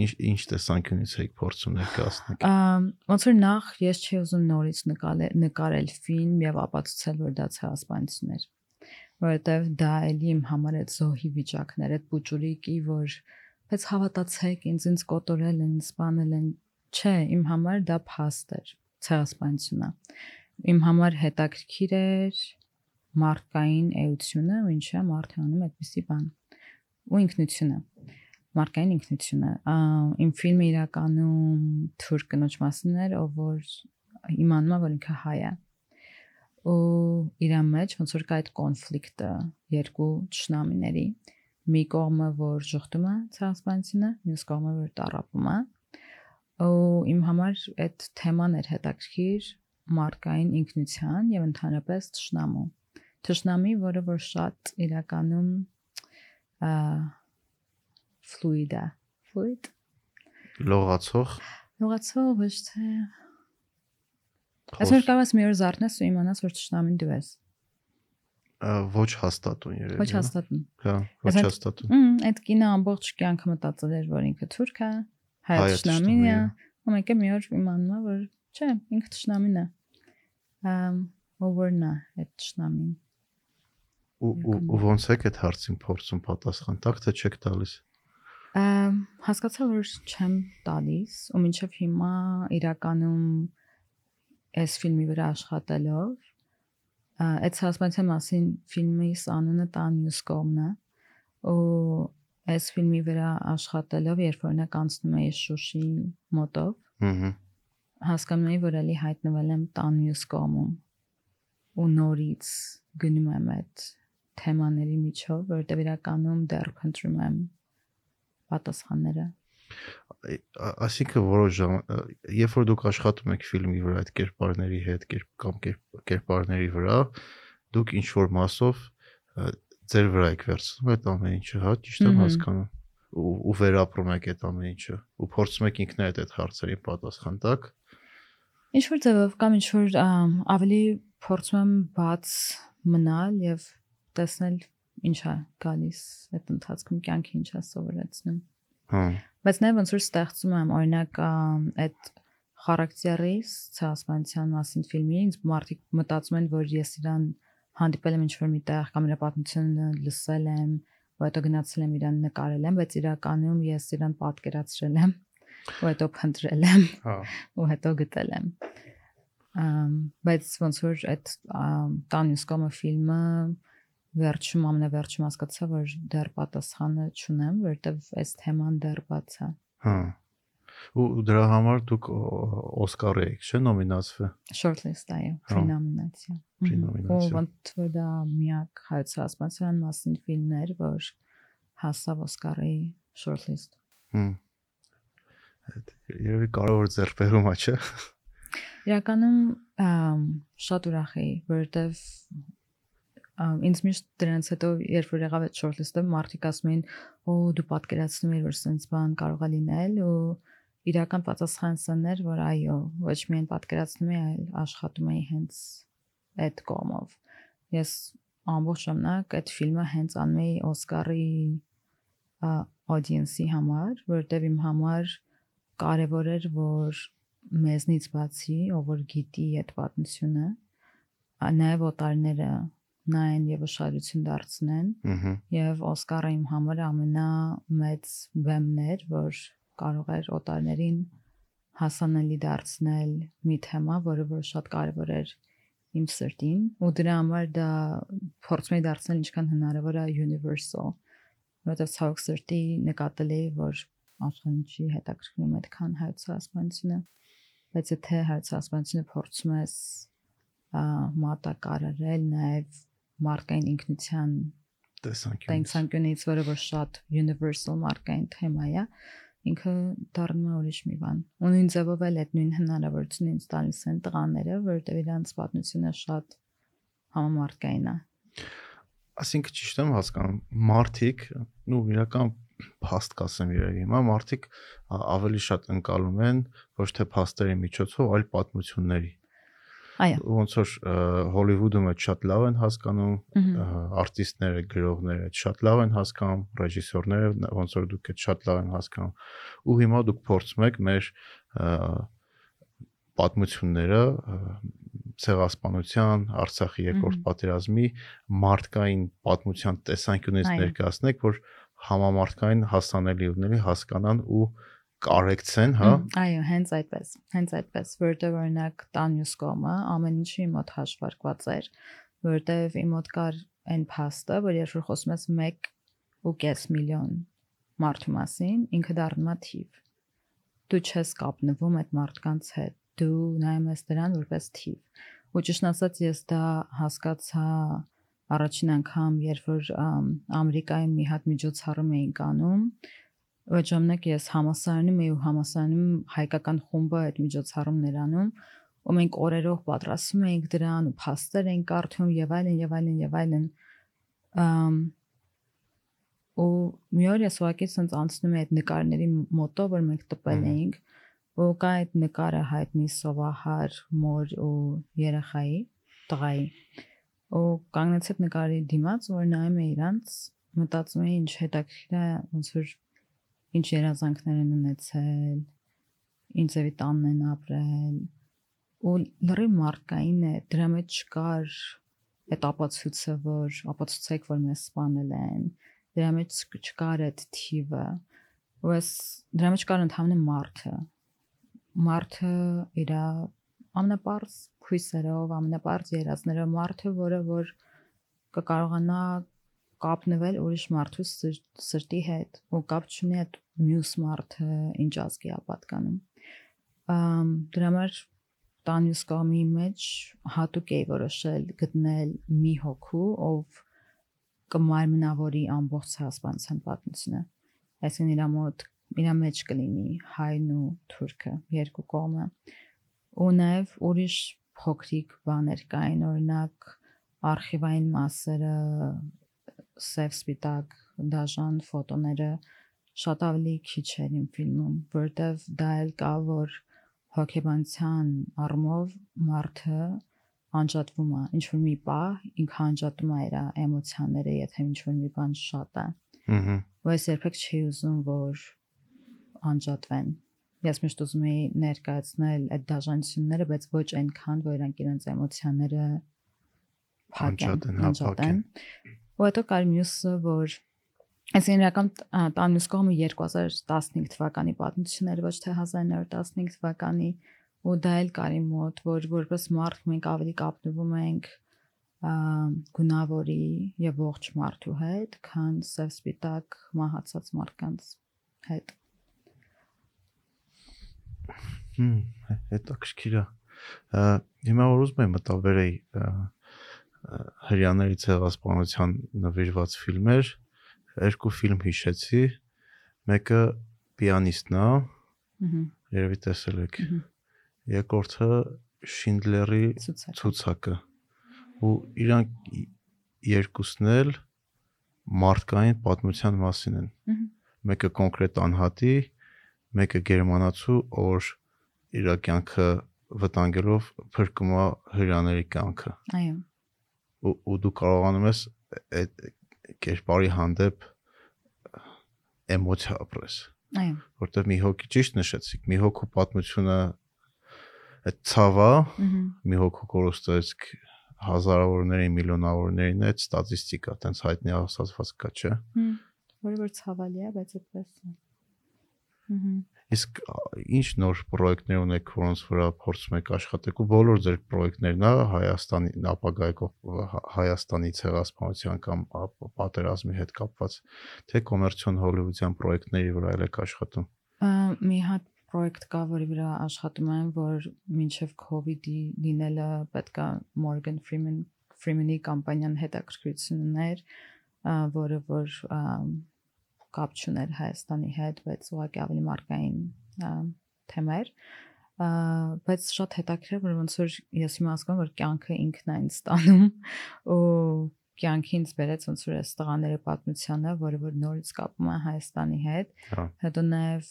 Ինչ ինչ տեսանկյունից եք փորձում ներկայացնել։
Ամ ոնց որ նախ ես չի ուզում նորից նկարել նկարել ֆիլմ եւ ապացուցել որ դա ցեղասպանություն էր որովհետեւ դա էլի իմ համար այդ զոհի վիճակներ այդ բուճուրիկի որ բայց հավատացեք ինձ ինձ կոտորել են սպանել են չէ իմ համար դա փաստ էր ցեղասպանությունն է իմ համար հետաքրքիր էր մարդկային էությունը ու ինչա մարդը անում այդպիսի բան ու ինքնությունը մարդկային ինքնությունը իմ ֆիլմը իրականում թուրք կնոջ մասին էր ով որ իմանում է որ ինքը հայ է ու իր մեջ ոնց որ կա այդ կոնֆլիկտը երկու ճշնամիների մի կողմը որ շղթում է ցասպանցինը մյուս կողմը որ տարապում է ու իմ համար այդ թեման էր հետաքրքիր մարդկային ինքնության եւ ընդհանրապես ճշնամու ճշնամի որը որ շատ իրականում ա ֆլուիդ է ֆլուիդ
Լողացող
լողացող ոչ թե այսօր կարող ես մի օր զարթնես ու իմանաս որ ճշնամին դու ես
ոչ հաստատուն երևի։
ոչ
հա։
հաստատում
Հա, ոչ հաստատուն։
Մմ, այդ կինը ամբողջ կյանքը մտածել էր, որ ինքը թուրք է, հայ
Հայ է
է,
է։
ու մեկը մի օր իմանում է, որ չէ, ինքը ճշնամին է։ Ամ ով որ նա այդ ճշնամին։
Ու ու ոնց եք այդ հարցին փորձում պատասխան տակ թե չեք տալիս։
Ամ հասկացա, որ չեմ տալիս, ու մինչև հիմա իրականում այս ֆիլմի վրա աշխատելով այդ հասպանության մասին ֆիլմի անունը տան մյուս կողմն է ու այս ֆիլմի վրա աշխատելով, երբ օրինակ անցնում էի Շուշի մոտով,
Ահա։
հասկանում էի, որ ելի հայտնվել եմ տան մյուս կողմում ու նորից գնում եմ այդ թեմաների միջով, որովհետև իրականում դեռ փնտրում եմ պատասխանները։
Այսինքն որոշ ժամ երբ որ դուք աշխատում եք ֆիլմի վրա այդ կերպարների հետ կերպ կամ կերպ- կերպարների վրա դուք ինչ որ մասով ձեր վրա եք վերցնում այդ ամեն ինչը, հա, ճիշտ եմ հասկանում ու ու վերապրում եք այդ ամեն ինչը ու փորձում եք ինքներդ այդ հարցերին պատասխան տակ
Ինչ որ ձևով կամ ինչ որ ավելի փորձում եմ բաց մնալ եւ տեսնել ինչա գալիս այդ ընթացքում կյանքը ինչա սովորեցնում։
հա
Բայց նաև ոնց որ ստեղծում եմ օրինակ այդ խարակտերից ցասմանցյան մասին ֆիլմի ինձ մարդիկ մտածում են որ ես իրան հանդիպել եմ ինչ-որ միտեղ կամ իր պատմությունը լսել եմ ու հետո գնացել եմ իրան նկարել եմ բայց իրականում ես իրան պատկերացրել եմ ու հետո փնտրել եմ
հա
ու հետո գտել եմ բայց ոնց որ այդ տանյուս կոմը ֆիլմը վերջում ամենավերջում հասկացա որ դեռ պատասխանը չունեմ որովհետև այս թեման դեռ բաց է
հա ու դրա համար դուք Օսկարի եք, չէ՞, նոմինացվել։
shortlist այո
Հա։
pre-nomination
Pre-nomination։
ու ոնց որ դա միակ հայցասպանության մասին ֆիլմներ որ հասավ Օսկարի shortlist
Հմ։ Այդ երևի կարող որ ձերբերում է, չէ՞։
Իրականում ամ, շատ ուրախ էի, որովհետև ինձ միշտ դրանից հետո երբ որ եղավ այդ shortlist-ը, մարդիկ ասում էին, «Օ, դու պատկերացնում ես, որ sense բան կարող է լինել» ու իրական պատասխանը սան էր, որ այո, ոչ միայն պատկերացնում էի, այլ աշխատում էի հենց այդ կողմով։ Ես ամբողջ ժամանակ այդ ֆիլմը հենց անում էի Օսկարի audience-ի համար, որովհետև իմ համար կարևոր էր, որ մեզնից բացի, ով որ գիտի այդ պատմությունը, նաև օտարները նայեն եւ ուշադրություն դարձնեն եւ Օսկարը իմ համար ամենամեծ բեմն էր, որ կարող էր օտարներին հասանելի դարձնել մի թեմա, որը որ շատ կարևոր էր իմ սրտին ու դրա համար դա փորձում էի դարձնել ինչքան հնարավոր է universal որովհետև ցավոք սրտի նկատել էի որ աշխարհին չի հետաքրքրում այդքան հայցասպանությունը բայց եթե հայցասպանությունը փորձում ես մատակարարել նաև մարդկային ինքնության
Տեսանկյունից։
տեսանկյունից, որը որ շատ universal մարդկային թեմա է, ինքը դառնում է ուրիշ մի բան։ Ու նույն ձևով էլ այդ նույն հնարավորությունը ինձ տալիս են տղաները, որովհետև իրանց պատմությունը շատ համամարտկային է։
Այսինքն ճիշտ եմ հասկանում, մարդիկ, նու իրական փաստ կասեմ երևի, հիմա մարդիկ ավելի շատ ընկալում են ոչ թե փաստերի միջոցով, այլ պատմությունների։
Այո։
Ոնց որ ը, Հոլիվուդում այդ շատ լավ են հասկանում, արտիստները, գրողները շատ լավ են հասկանում, ռեժիսորները ոնց որ դուք այդ շատ լավ են հասկանում։ Ու հիմա դուք փորձում եք մեր պատմությունները ցեղասպանության, Արցախի երկրորդ պատերազմի մարդկային պատմության տեսանկյունից ներկայացնեք, որ համամարտկային հասանելի ունելի հասկանան ու կարեկցեն, հա։
Այո, հենց այդպես, հենց այդպես, որովհետև օրինակ տանյուս կոմը ամեն ինչի մոտ հաշվարկված էր, որովհետև իմ մոտ կար այն փաստը, որ երբ որ խոսում ես 1.5 միլիոն մարդու մասին, ինքը դառնում է թիվ։ Դու չես կապնվում այդ մարդկանց հետ, դու նայում ես դրան որպես թիվ։ Ու ճիշտ ասած ես դա հասկացա առաջին անգամ, երբ որ ամ, Ամերիկայում մի հատ միջոցառում էինք անում, Այդ ժամանակ ես համասարանում էի ու համասարանում հայկական խումբը այդ միջոցառումներ անում ու մենք օրերով պատրաստում էինք դրան ու փաստեր էինք կարդում եւ այլն եւ այլն եւ այլն ամ ու մի օր ես ուղղակի sense անցնում էի այդ նկարների մոտով որ մենք տպել էինք ու կա այդ նկարը հայտնի սովահար մոր ու երեխայի տղայի ու կանգնեցի այդ նկարի դիմաց որ նայում էի իրանց մտածում էի ինչ հետաքրքիր է ոնց որ ինչ երազանքներ են ունեցել, ինչ ձևի տանն են ապրել, ու լրի մարդկային է, դրա մեջ չկար այդ ապացույցը, որ ապացուցեք, որ մեզ սպանել են, դրա մեջ չկար այդ թիվը, ու ես դրա մեջ կար ընդհանրապես մարդը, մարդը իր ամենապարզ քույսերով, ամենապարզ երազներով մարդը, որը որ կկարողանա կապնվել ուրիշ մարդու սր- սրտի հետ ու կապ չունի այդ մյուս մարդը ինչ ազգի է պատկանում ամ դրա համար տանյուս կամի մեջ հատուկ էի որոշել գտնել մի հոգու ով կմարմնավորի ամբողջ ցեղասպանության պատմությունը այսինքն իր մոտ իր մեջ կլինի հայն ու թուրքը երկու կողմը ու նաև ուրիշ փոքրիկ բաներ կային օրինակ արխիվային մասերը սև սպիտակ դաժան ֆոտոները շատ ավելի քիչ էր իմ ֆիլմում որտեվ դա էլ կա որ հոգեբանության առումով մարդը անջատվում է ինչ որ մի պահ ինքը անջատում է իր էմոցիաները եթե ինչ որ մի բան շատ է
Ահա։
ու ես երբեք չի ուզում որ անջատվեն ես միշտ ուզում եի ներկայացնել այդ դաժանությունները բայց ոչ այնքան որ իրանք իրենց էմոցիաները
Անջատեն, հա,
անջատեն ու հետո կար մյուսը որ Այսինքն իրական տանյուս կողմը 2015 թվականի պատմություններ ոչ թե 1915 թվականի ու դա էլ կարի մոտ որ որպես մարդ մենք ավելի կապնվում ենք գունավորի եւ ողջ մարդու հետ, քան սև սպիտակ մահացած մարդկանց հետ։
Հմ, հետաքրքիր է։ Հիմա որ ուզում եմ մտավերեի հрьяների ցեղասպանության նվիրված ֆիլմեր, երկու ֆիլմ հիշեցի։ Մեկը պիանիստն է։
Ահա։
Երևի տեսել եք։ Երկրորդը Շինդլերի ցուցակը։ Ու իրանք երկուսն էլ մարդկային պատմության մասին են։
Ահա
մեկը կոնկրետ անհատի, մեկը գերմանացու, որ իր կյանքը վտանգելով փրկում է հրաների կյանքը։
Այո։
Ու, ու դու կարողանում ես այդ կերպարի հանդեպ էմոցիա ապրես
Այո։
որտեվ մի հոգի ճիշտ նշեցիք մի հոգու պատմությունը այդ ցավա մի հոգու կորստից հազարավորների միլիոնավորներին այդ ստատիստիկա տենց հայտնի ասացված կա չէ
Հմ, Որը որ ցավալի է, բայց այդպես է։ Ահա։
իսկ ա, ինչ նոր պրոյեկտներ ունեք որոնց վրա փորձում եք աշխատեք ու բոլոր ձեր պրոյեկտներն է Հայաստանի ապագայով Հայաստանի ցեղասպանության կամ ա, պատերազմի հետ կապված թե կոմերցիոն հոլիվուդյան պրոյեկտների վրա եք աշխատում
Ա, Մի հատ պրոյեկտ կա, որի վրա աշխատում եմ, որ մինչև COVID-ի լինելը պետքա Morgan Freeman Freeman-ի կամպանիան հետաքրքրություն ուներ, ա, որը որ ա, կապ չուներ Հայաստանի հետ, բայց ուղղակի ավելի մարկային ա, թեմա էր։ բայց շատ հետաքրքիր որ ոնց որ ես հիմա հասկանում որ կյանքը ինքն է ինձ ստանում ու կյանքի ինձ բերեց ոնց որ այս տղաների պատմությանը, որը որ նորից կապում է Հայաստանի հետ
հա
Հետո նաև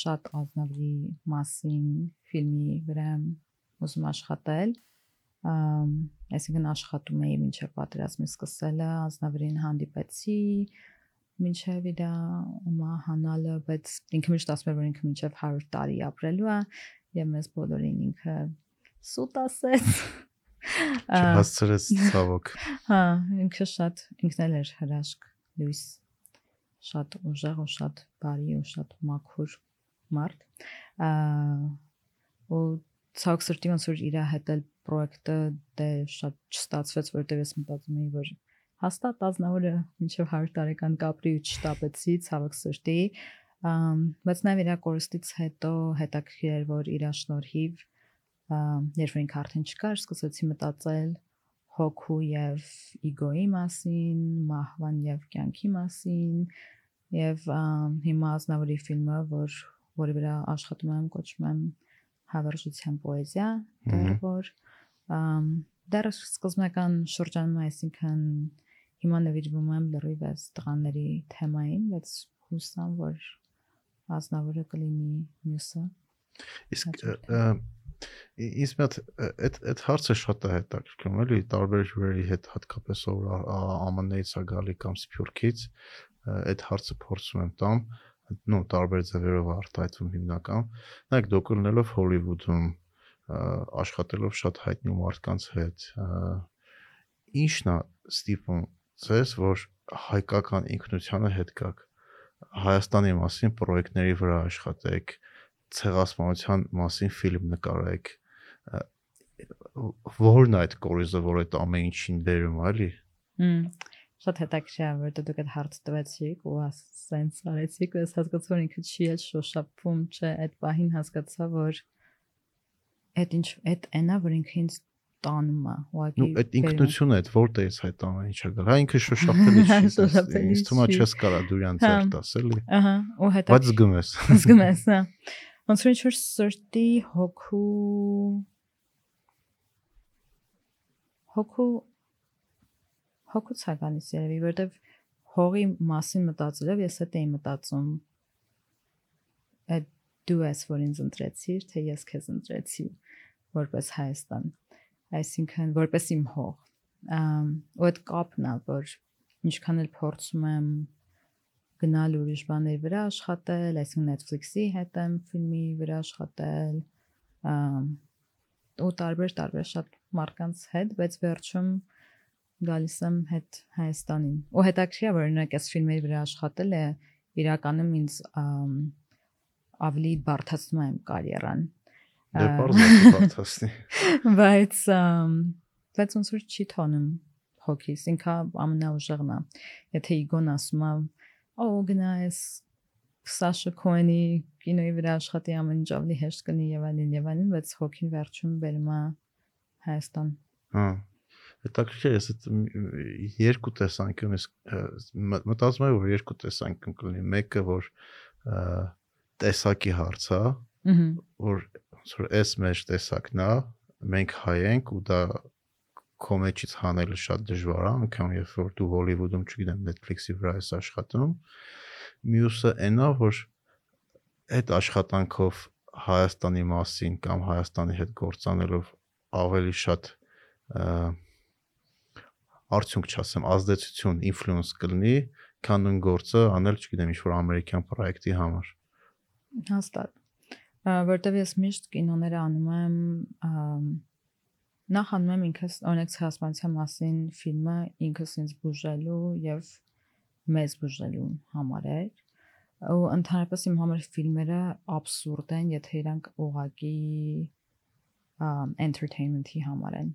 շատ ազնավրի մասին ֆիլմի վրա ուզում աշխատել։ այսինքն աշխատում էի մինչև պատերազմի սկսելը, ազնավրին հանդիպեցի, մինչև իր մահանալը, բայց ինքը միշտ ասում էր, որ ինքը մինչև 100 տարի ապրելու է, եւ մեզ բոլորին ինքը սուտ ասեց։
չհասցրեց ցավոք
Հա, ինքը շատ ինքն էլ էր հրաշք լույս շատ ուժեղ ու շատ բարի ու շատ մաքուր մարդ։ Ա ու ցավոք սրտի ոնց որ իր հետ էլ պրոյեկտը դե շատ չստացվեց, որտեղ ես մտածում էի, որ հաստատ ազնավորը մինչև 100 տարեկան կապրի ու չտապեցի ցավոք սրտի։ բայց նաև իր կորստից հետո հետաքրքիր էր, որ իր շնորհիվ երբ որ ինքը արդեն չկար, սկսեցի մտածել հոգու եւ իգոյի մասին, մահվան եւ կյանքի մասին եւ հիմա ազնավուրի ֆիլմը, որ որի վրա աշխատում եմ, կոչվում եմ հավերժության պոեզիա, դեռ որ դեռ սկզբնական շրջանում այսինքն հիմա նվիրվում եմ լրիվ այս տղաների թեմային, բայց հուսամ, որ ազնավուրը կլինի մյուսը։
իսկ ինձ ը, այդ այդ հարցը շատ է հետաքրքրում էլի տարբեր հյուրերի հետ հատկապես որ ԱՄՆ-ից է գալի կամ Սփյուռքից այդ հարցը փորձում եմ տամ նո տարբեր ձևերով է արտահայտվում հիմնական նայեք դուք ելնելով Հոլիվուդում աշխատելով շատ հայտնի մարդկանց հետ ինչն է ստիպում ձեզ որ հայկական ինքնությանը հետ գաք Հայաստանի մասին պրոյեկտների վրա աշխատեք ցեղասպանության մասին ֆիլմ նկարեք որն այդ կորիզը որ այդ ամեն ինչին բերում է, էլի
Հմ, շատ հետաքրքիր է որ դուք այդ հարց տվեցիք ու ասենց արեցիք ու ես հասկացա որ ինքը չի էլ շոշափում չէ այդ պահին հասկացա որ այդ ինչ այդ այնա որ ինքը ինձ տանում է ուղղակի
Ну, այդ ինքնությունը այդ որտեղից այդ ամեն ինչը գալ։ Հա ինքը շոշափելի չի։ Ինձ թվում է չես կարա դուրյան
Հա։
ծեր տաս էլի։
ահա ու հետո
Բայց զգում ես։
զգում ես հա ոնց որ ինչ-որ սրտի հոգու հոգու հոգուց է գալիս երևի որովհետև հողի մասին մտածելով ես այդ էի մտածում այդ դու ես որ ինձ ընտրեցիր թե ես քեզ ընտրեցի որպես Հայաստան այսինքն որպես իմ հող ու այդ կապն է որ ինչքան էլ փորձում եմ գնալ ուրիշ բաների վրա աշխատել, այսինքն Netflix-ի հետ եմ ֆիլմի վրա աշխատել, ու տարբեր տարբեր շատ մարդկանց հետ, բայց վերջում գալիս եմ հետ Հայաստանին։ Ու հետաքրքիր է որ օրինակ այս ֆիլմերի վրա աշխատել է իրականում ինձ ավելի բարթացնում է իմ կարիերան։
Դե բարձր է բարձրացնի։
բայց բայց ոնց որ չի թոնում հոգիս ինքը ամենաուժեղն է եթե իգոն ասում է օ գնա ես Սաշա Քոենի կինոյի վրա աշխատի ամեն ինչ ավելի հեշտ կնի եւ այլն եւ այլն բայց հոգին վերջում բերում է Հայաստան
Հա։ Հետաքրքիր է, ես երկու տեսանկյունից մտածում եմ, որ երկու տեսանկյուն կլինի։ Մեկը որ տեսակի հարց է, որ որ էս մեջ տեսակն է, մենք հայ ենք ու դա քո մեջից հանելը շատ դժվար է, անգամ երբ որ դու Հոլիվուդում, չգիտեմ, Netflix-ի վրա ես աշխատում։ Մյուսը այնա, որ այդ աշխատանքով Հայաստանի մասին կամ Հայաստանի հետ գործանելով ավելի շատ արդյունք չասեմ, ազդեցություն, ինֆլուենս կլինի, քան նույն գործը անել, չգիտեմ, ինչ-որ ամերիկյան պրոյեկտի համար։
հաստատ որտեվ ես միշտ կինոները անում եմ նախ անում եմ ինքս օրինակ ցեղասպանության մասին ֆիլմը ինքս ինձ բուժելու եւ մեզ բուժելու համար էր ու ընդհանրապես իմ համար ֆիլմերը абսուրդ են եթե իրանք ուղակի entertainment-ի համար են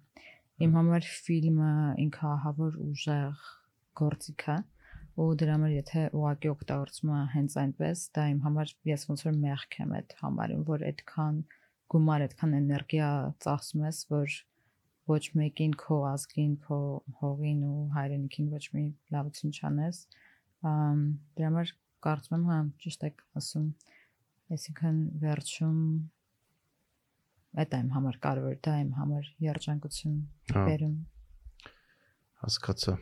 իմ համար ֆիլմը ինքը ահավոր ուժեղ գործիք է ու դրա համար եթե ուղակի օգտագործում է հենց այնպես դա իմ համար ես ոնց որ մեղք եմ այդ համարում որ այդքան գումար այդքան էներգիա ծախսում ես որ ոչ մեկին քո ազգին քո հողին ու հայրենիքին ոչ մի լավություն չանես ամ դրա համար կարծում եմ հա ճիշտ եք ասում այսինքն վերջում այդ իմ համար կարևոր դա իմ համար երջանկություն
Հա,
բերում
հասկացա։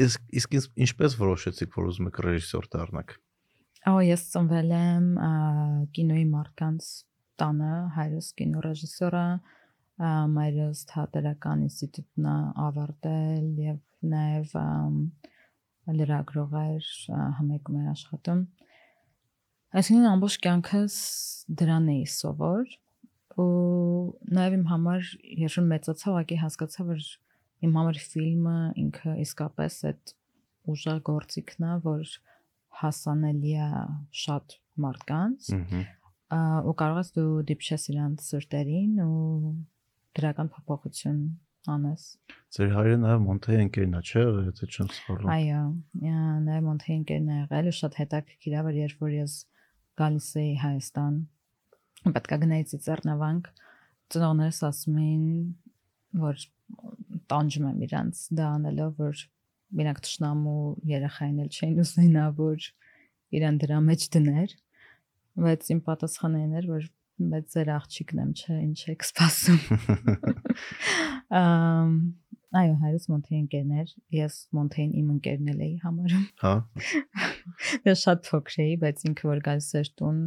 Իսկ իսկ ինչպես որոշեցիք, որ ուզում եք ռեժիսոր դառնաք։
Ահա ես ծնվել եմ կինոյի մարդկանց տանը, հայրս կինոռեժիսոր է, մայրս թատերական ինստիտուտն է ավարտել եւ նաեւ լրագրող էր համեկում էր աշխատում։ Այսինքն ամբողջ կյանքս դրան էի սովոր ու նաեւ իմ համար երբ մեծացա ուղղակի հասկացա որ իմ համար ֆիլմը ինքը իսկապես այդ ուժեղ գործիքն է որ հասանելի է շատ մարդկանց ու կարող ես դու դիպչես իրանց սրտերին ու դրական փոփոխություն անես։
Ձեր հայրը նաև Մոնտեյ ընկերն է, չէ՞, եթե չեմ սխալվում։
Այո, նաև Մոնթեյ ընկերն է եղել ու շատ հետաքրքիր է, որ երբ որ ես գալիս էի Հայաստան, պետք է գնայի Ծիծեռնավանք, ծնողներս ասում էին, որ տանջում եմ իրանց դա անելով, որ իրանք ճշնամու երախային էլ չէին ուզենա, որ իրան դրա մեջ դներ, բայց իմ պատասխանը այն էր, որ բայց ձեր աղջիկն եմ, չէ, ինչ եք սպասում։ Ամ այո, հայրս Մոնթեյ ընկերներ, ես Մոնթեյն իմ ընկերն էլ էի համարում։
Հա։
Ես շատ փոքր էի, բայց ինքը որ գալիս էր տուն,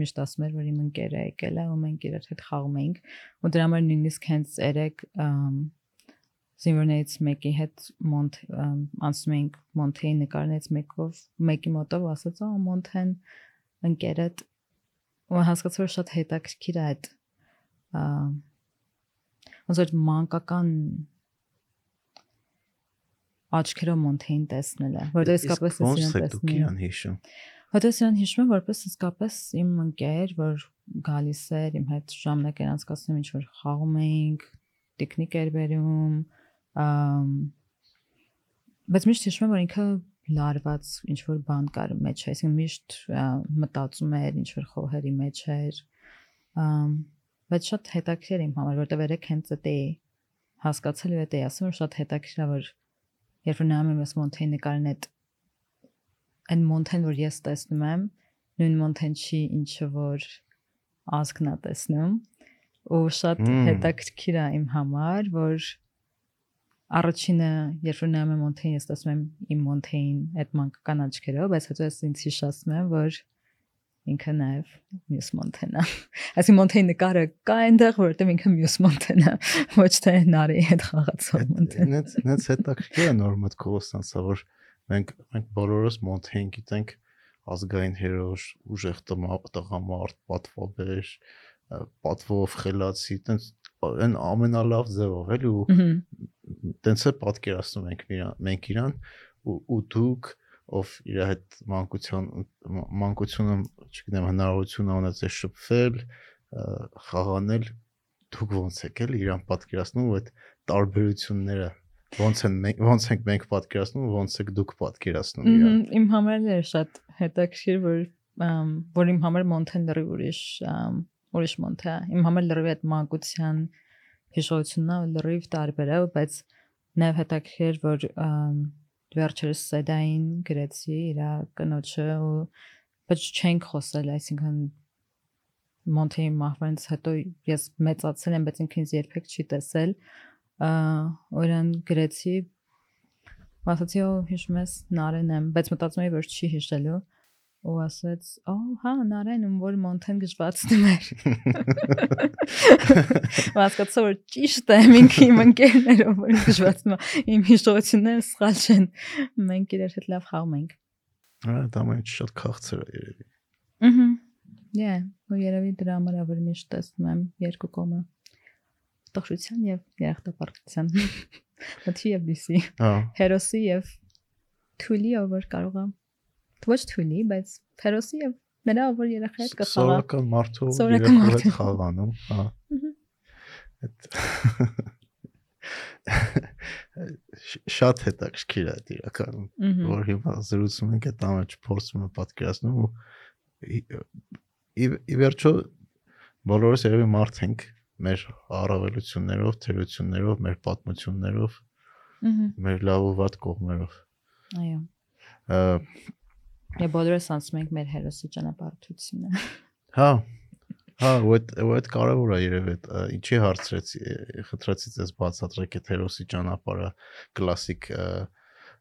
միշտ ասում էր, որ իմ ընկերը եկել է ու մենք իրար հետ խաղում էինք։ Ու դրա համար նույնիսկ հենց երեք զինվորներից մեկի հետ Մոնտ անցնում էինք Մոնթեի նկարներից մեկով, մեկի մոտով ասաց, «Ա Մոնթեն ընկերդ» ու հասկացա որ շատ հետաքրքիր է այդ ոնց որ մանկական աչքերով Մոնթեին տեսնելը, որտեղ իսկապես ես
ոնց
իրեն
դուք
տեսնում եմ։
իրան հիշում։
Հատես իրան հիշում եմ որպես իսկապես իմ ընկեր, որ գալիս էր իմ հետ ժամանակ էր անցկացնում, ինչ որ խաղում էինք, տիկնիկ էր բերում, բայց միշտ հիշում եմ որ ինքը լարված ինչ որ բան կար մեջ, այսինքն միշտ մտածում էր ինչ որ խոհերի մեջ էր։ բայց շատ հետաքրքիր իմ համար, որտեվ երեք հենց դա էի հասկացել ու դա էի ասում, որ շատ հետաքրքիր է որ երբ որ նայում եմ ես Մոնթեյ նկարին այդ այն Մոնթեն, որ ես տեսնում եմ, նույն Մոնթեն չի ինչը որ ազգն է տեսնում ու շատ հետաքրքիր է իմ համար, որ առաջինը երբ նայում եմ Մոնթեյն, ես տեսնում եմ իմ Մոնթեյին այդ մանկական աչքերով, բայց հետո ես ինձ հիշացնում եմ, որ ինքը նաև մյուս Մոնթեն է։ Այսինքն Մոնթեյի նկարը կա այնտեղ, որովհետև ինքը մյուս Մոնթեն է, ոչ թե նարի հետ խաղացող Մոնթեն։
Նենց նենց հետաքրքիր է նոր մտքով ստացա որ մենք մենք բոլորս Մոնթեյն գիտենք ազգային հերոս, ուժեղ տղամարդ, պատվաբեր, պատվով խելացի, տենց այն ամենալավ ձևով էլի ու տենց է պատկերացնում ենք մենք իրան ու, ու դուք ով իր հետ մանկության մանկությունը, չգիտեմ, հնարավորություն ունեցել շփվել, խաղանել, դուք ոնց եք էլ իրան պատկերացնում ու այդ տարբերությունները ոնց են մենք ոնց ենք մենք պատկերացնում ու ոնց եք դուք պատկերացնում իրան։
Իմ համար էլ էր շատ հետաքրքիր, որ որ իմ համար Մոնթեն լրիվ ուրիշ ուրիշ Մոնթե։ է։ Իմ համար լրիվ այդ մանկության հիշողությունն է լրիվ տարբեր է, բայց նաև հետաքրքիր որ վերջերս սեդային գրեցի իր կնոջը ու բայց չենք խոսել, այսինքն Մոնթեի մահվանից հետո ես մեծացել եմ, բայց ինքն ինձ երբեք չի տեսել։ Օրան գրեցի ասացի օ հիշում ես նարեն եմ, բայց մտածում էի որ չի հիշելու ու ասաց օ հա նարեն ում որ մոնթեն գժվացնում էր Հասկացա որ ճիշտ է ինքը իմ ընկերներով որ գժվացնում իմ հիշողությունները սխալ չեն մենք իրար հետ լավ խաղում ենք
Հա, դա մեն շատ քաղցր է երևի։
Ահա Yeah, ու երևի դրա համար որ միշտ տեսնում եմ երկու կողմը. Տխրության եւ երախտապարտության մթի եւ դիսի
Հա,
հերոսի եւ թուլի ով որ կարող է ոչ թուլի բայց հերոսի եւ նրա ով երախա հետ կխաղա
սովորական մարդու երեխու հետ խաղանում, հա։ Այդ շատ հետաքրքիր է իրականում, որ հիմա զրուցում ենք այդ ամենը չփորձում եմ պատկերացնում ու ի վերջո բոլորս երևի մարդ ենք մեր առավելություններով, թերություններով, մեր պատմություններով, մեր լավ ու վատ կողմերով։
այո Եվ բոլորս ասում ենք մեր հերոսի ճանապարհությունը։
Հա։ Հա, ու այդ կարևոր է երևի այդ ինչի հարցրեցի, խնդրեցի ձեզ բացատրեք այդ հերոսի ճանապարհը կլասիկ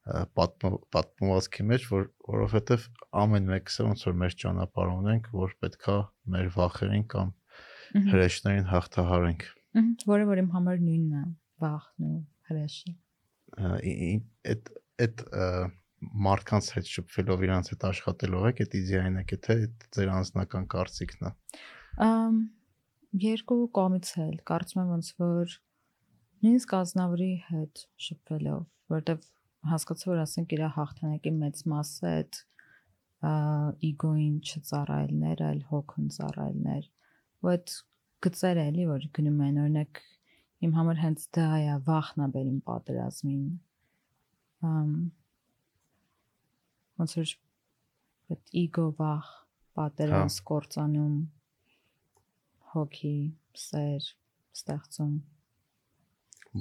պատմվածքի մեջ, որ որովհետև ամեն մեկս ոնց որ մեր ճանապարհ ունենք, որ պետքա մեր վախերին կամ հրեշներին հաղթահարենք։
ահա, որը որ իմ համար նույնն է, վախն ու հրեշը։
Այդ այդ մարդկանց հետ շփվելով իրանց հետ աշխատելով եք, այդ իդեային եք, թե ձեր անձնական կարծիքն է։
Ամ երկու կողմից էլ կարծում եմ ոնց որ նույնիսկ ազնավրի հետ շփվելով, որտեվ հասկացա որ ասենք իր հաղթանակի մեծ մասը այդ իգոին չծառայելներ, այլ հոգուն ծառայելներ։ Ու այդ գծերը էլի որ գնում են օրինակ իմ համար հենց դա է վախն է բերին պատերազմին։ Ամ ոնց որ այդ իգո վախ պատերազմ կործանում հոգի, սեր, ստեղծում։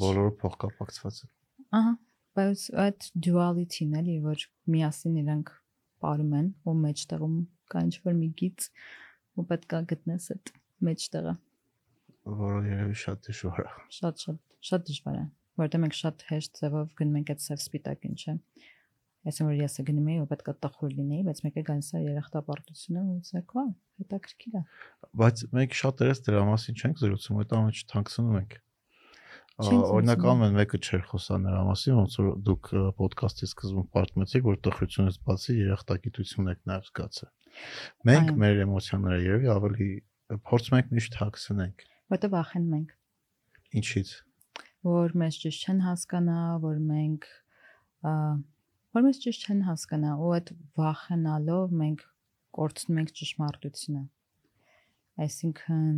Բոլորը փոխկապակցված են։
Ահա, բայց այդ duality-ն էլի, որ միասին իրանք ապարում են ու մեջտեղում կա ինչ որ մի գիծ ու պետք է գտնես այդ մեջտեղը։
որը երևի շատ դժվար է։
Շատ շատ շատ դժվար է, որովհետեւ մենք շատ հեշտ ձևով գնում ենք այդ սև սպիտակին, չէ։ Որ ես գնում եի ու պետք է տխուր լինեի, բայց մեկը գալիս է երախտապարտությունը ու ասեք, «Վա, հետաքրքիր է»։
Բայց մենք շատերս դրա մասին չենք զրուցում, այդ ամենը չթանկցնում ենք։ Օրինակ ամեն մեկը չէր խոսա նրա մասին, ոնց որ դուք ոդկասթի սկզբում պատմեցիք, որ տխրությունից բացի երախտագիտություն եք նաև զգացել։ Մենք մեր էմոցիաները երևի ավելի փորձում ենք միշտ հագցնենք։
Որտեւ վախենում ենք,
Ինչից։
որ մեզ ճիշտ չեն հասկանա, որ մենք որ մեզ ճիշտ չեն հասկանա ու այդ վախենալով մենք կորցնում ենք ճշմարտությունը։ Այսինքն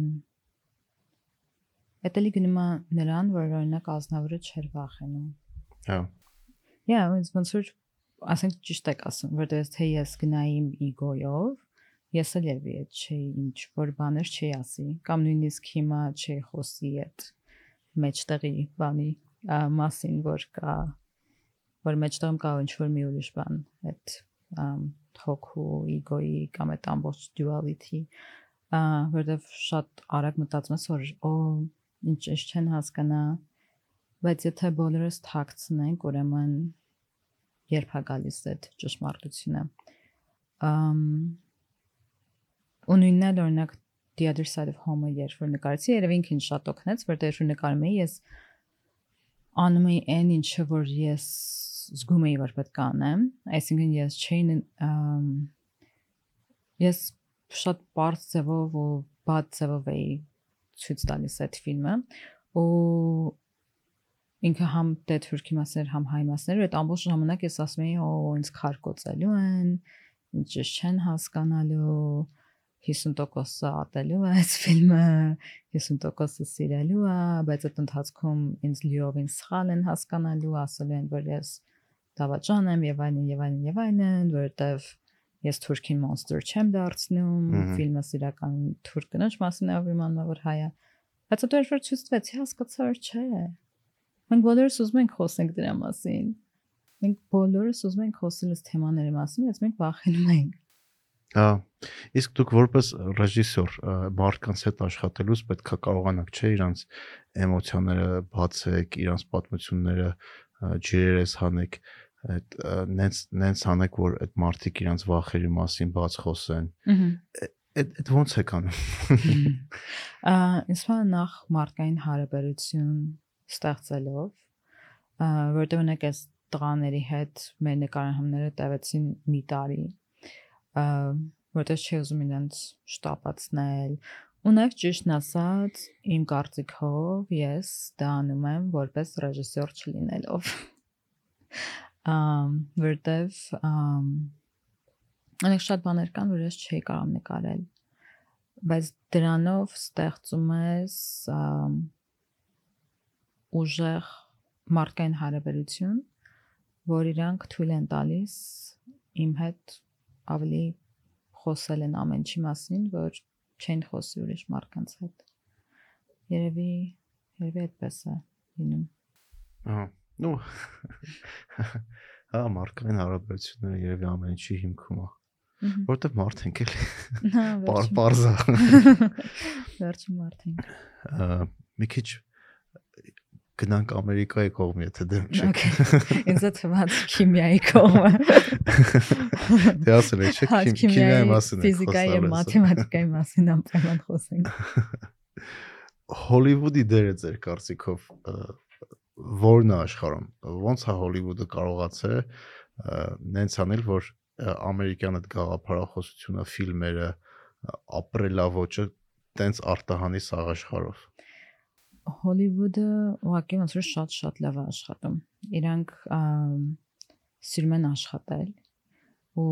Էտելի գնում է նրան, որ օրինակ ազնավուրը չէր վախենում։
Հա։
Yeah, ոնց ոնց որ ասենք ճիշտ եք ասում, որտեղ թե ես գնայի իմ իգոյով, ես էլ երբի այդ չի ինչ որ բաներ չի ասի, կամ նույնիսկ հիմա չի խոսի այդ մեջտեղի բանի մասին, որ կա որ մեջտեղում կա ինչ որ մի ուրիշ բան, այդ թոքու իգոյի կամ այդ ամբողջ duality, ա, որտեղ շատ արագ մտածում ես որ օ ինչ ինչ չեն հասկանա, բայց եթե բոլորս թաքցնենք, ուրեմն երբ է գալիս այդ ճշմարտությունը ըմ ու նույնն էլ օրինակ the other side of home-ը երբ որ նկարեցի երևի ինքին շատ օգնեց որտեղ որ նկարում էի ես անում էի այն ինչը որ ես զգում էի որ պետք է անեմ այսինքն ես չէին ես շատ բարձ ձևով ու բաց ձևով էի ցույց տալիս այդ ֆիլմը ու ինքը համ դե թուրքի մասեր, համ հայ մասեր, այդ ամբողջ ժամանակ ես ասում էի, օ, ինձ քարկոծելու են, ինչ չեն հասկանալու, 50%-ը ատելու է այս ֆիլմը, 50%-ը սիրելու է, բայց այդ ընթացքում ինձ լիովին սխալ են հասկանալու, ասելու են, որ ես դավաճան եմ եւ այլն եւ այլն եւ այլն, որովհետեւ ես թուրքին մոնստր չեմ դարձնում, ֆիլմը սիրական թուրք կնոջ մասին է, ուրեմն որ հայ է։ Բայց հետո երբ որ ցույց տվեցի, հասկացա, որ չէ Մենք բոլորս ուզում ենք խոսենք դրա մասին։ Մենք բոլորս ուզում ենք խոսել այս թեմաների մասին, բայց մենք վախենում ենք։
Հա։ Իսկ դուք որպես ռեժիսոր մարդկանց հետ աշխատելուց պետքա կարողանաք, չէ, իրանց էմոցիաները բացեք, իրանց պատմությունները ջրերես հանեք, այդ նենց նենց հանեք, որ այդ մարդիկ իրանց վախերի մասին բաց խոսեն։ Այդ այդ ո՞նց է կանում։
Ա, ինձ նախ մարդկային հարաբերություն ստեղծելով, որտեղ ունեք այս տղաների հետ մեր նկարահանումները տևեցին մի տարի, որտեղ չի ուզում իրենց շտապացնել, ու նաև ճիշտն ասած, իմ կարծիքով ես դա անում եմ որպես ռեժիսոր չլինելով։ Ամ որտեվ ամ անեք շատ բաներ կան, որ ես չէի կարող նկարել բայց դրանով ստեղծում ես ուժեղ մարդկային հարաբերություն, որ իրանք թույլ են տալիս իմ հետ ավելի խոսել են ամեն ինչի մասին, որ չեն խոսի ուրիշ մարդկանց հետ։ Երևի երևի այդպես է լինում։
Ահա։ Ну հա մարդկային հարաբերությունները երևի ամեն ինչի հիմքում է որտեվ մարդ ենք էլի։ Պարզա։
Վերջին մարդ ենք։
Մի քիչ գնանք Ամերիկայի կողմ, եթե դեմ չեք։
Ինձ թվաց քիմիայի կողմը։
Դե ասել եք, չէ՞, քիմիայի մասին եք խոսալու։
Ֆիզիկայի եւ մաթեմատիկայի մասին անպայման խոսենք։
Հոլիվուդի դերը ձեր կարծիքով ո՞րն է աշխարհում։ Ոնց է Հոլիվուդը կարողացել նենց անել, որ ամերիկյան այդ գաղափարախոսությունը, ֆիլմերը, ապրելավոճը տենց արտահանի սաղ աշխարհով։
Հոլիվուդը ուղղակի ոնց որ շատ-շատ լավ է աշխատում։ Իրանք սիրում են աշխատել ու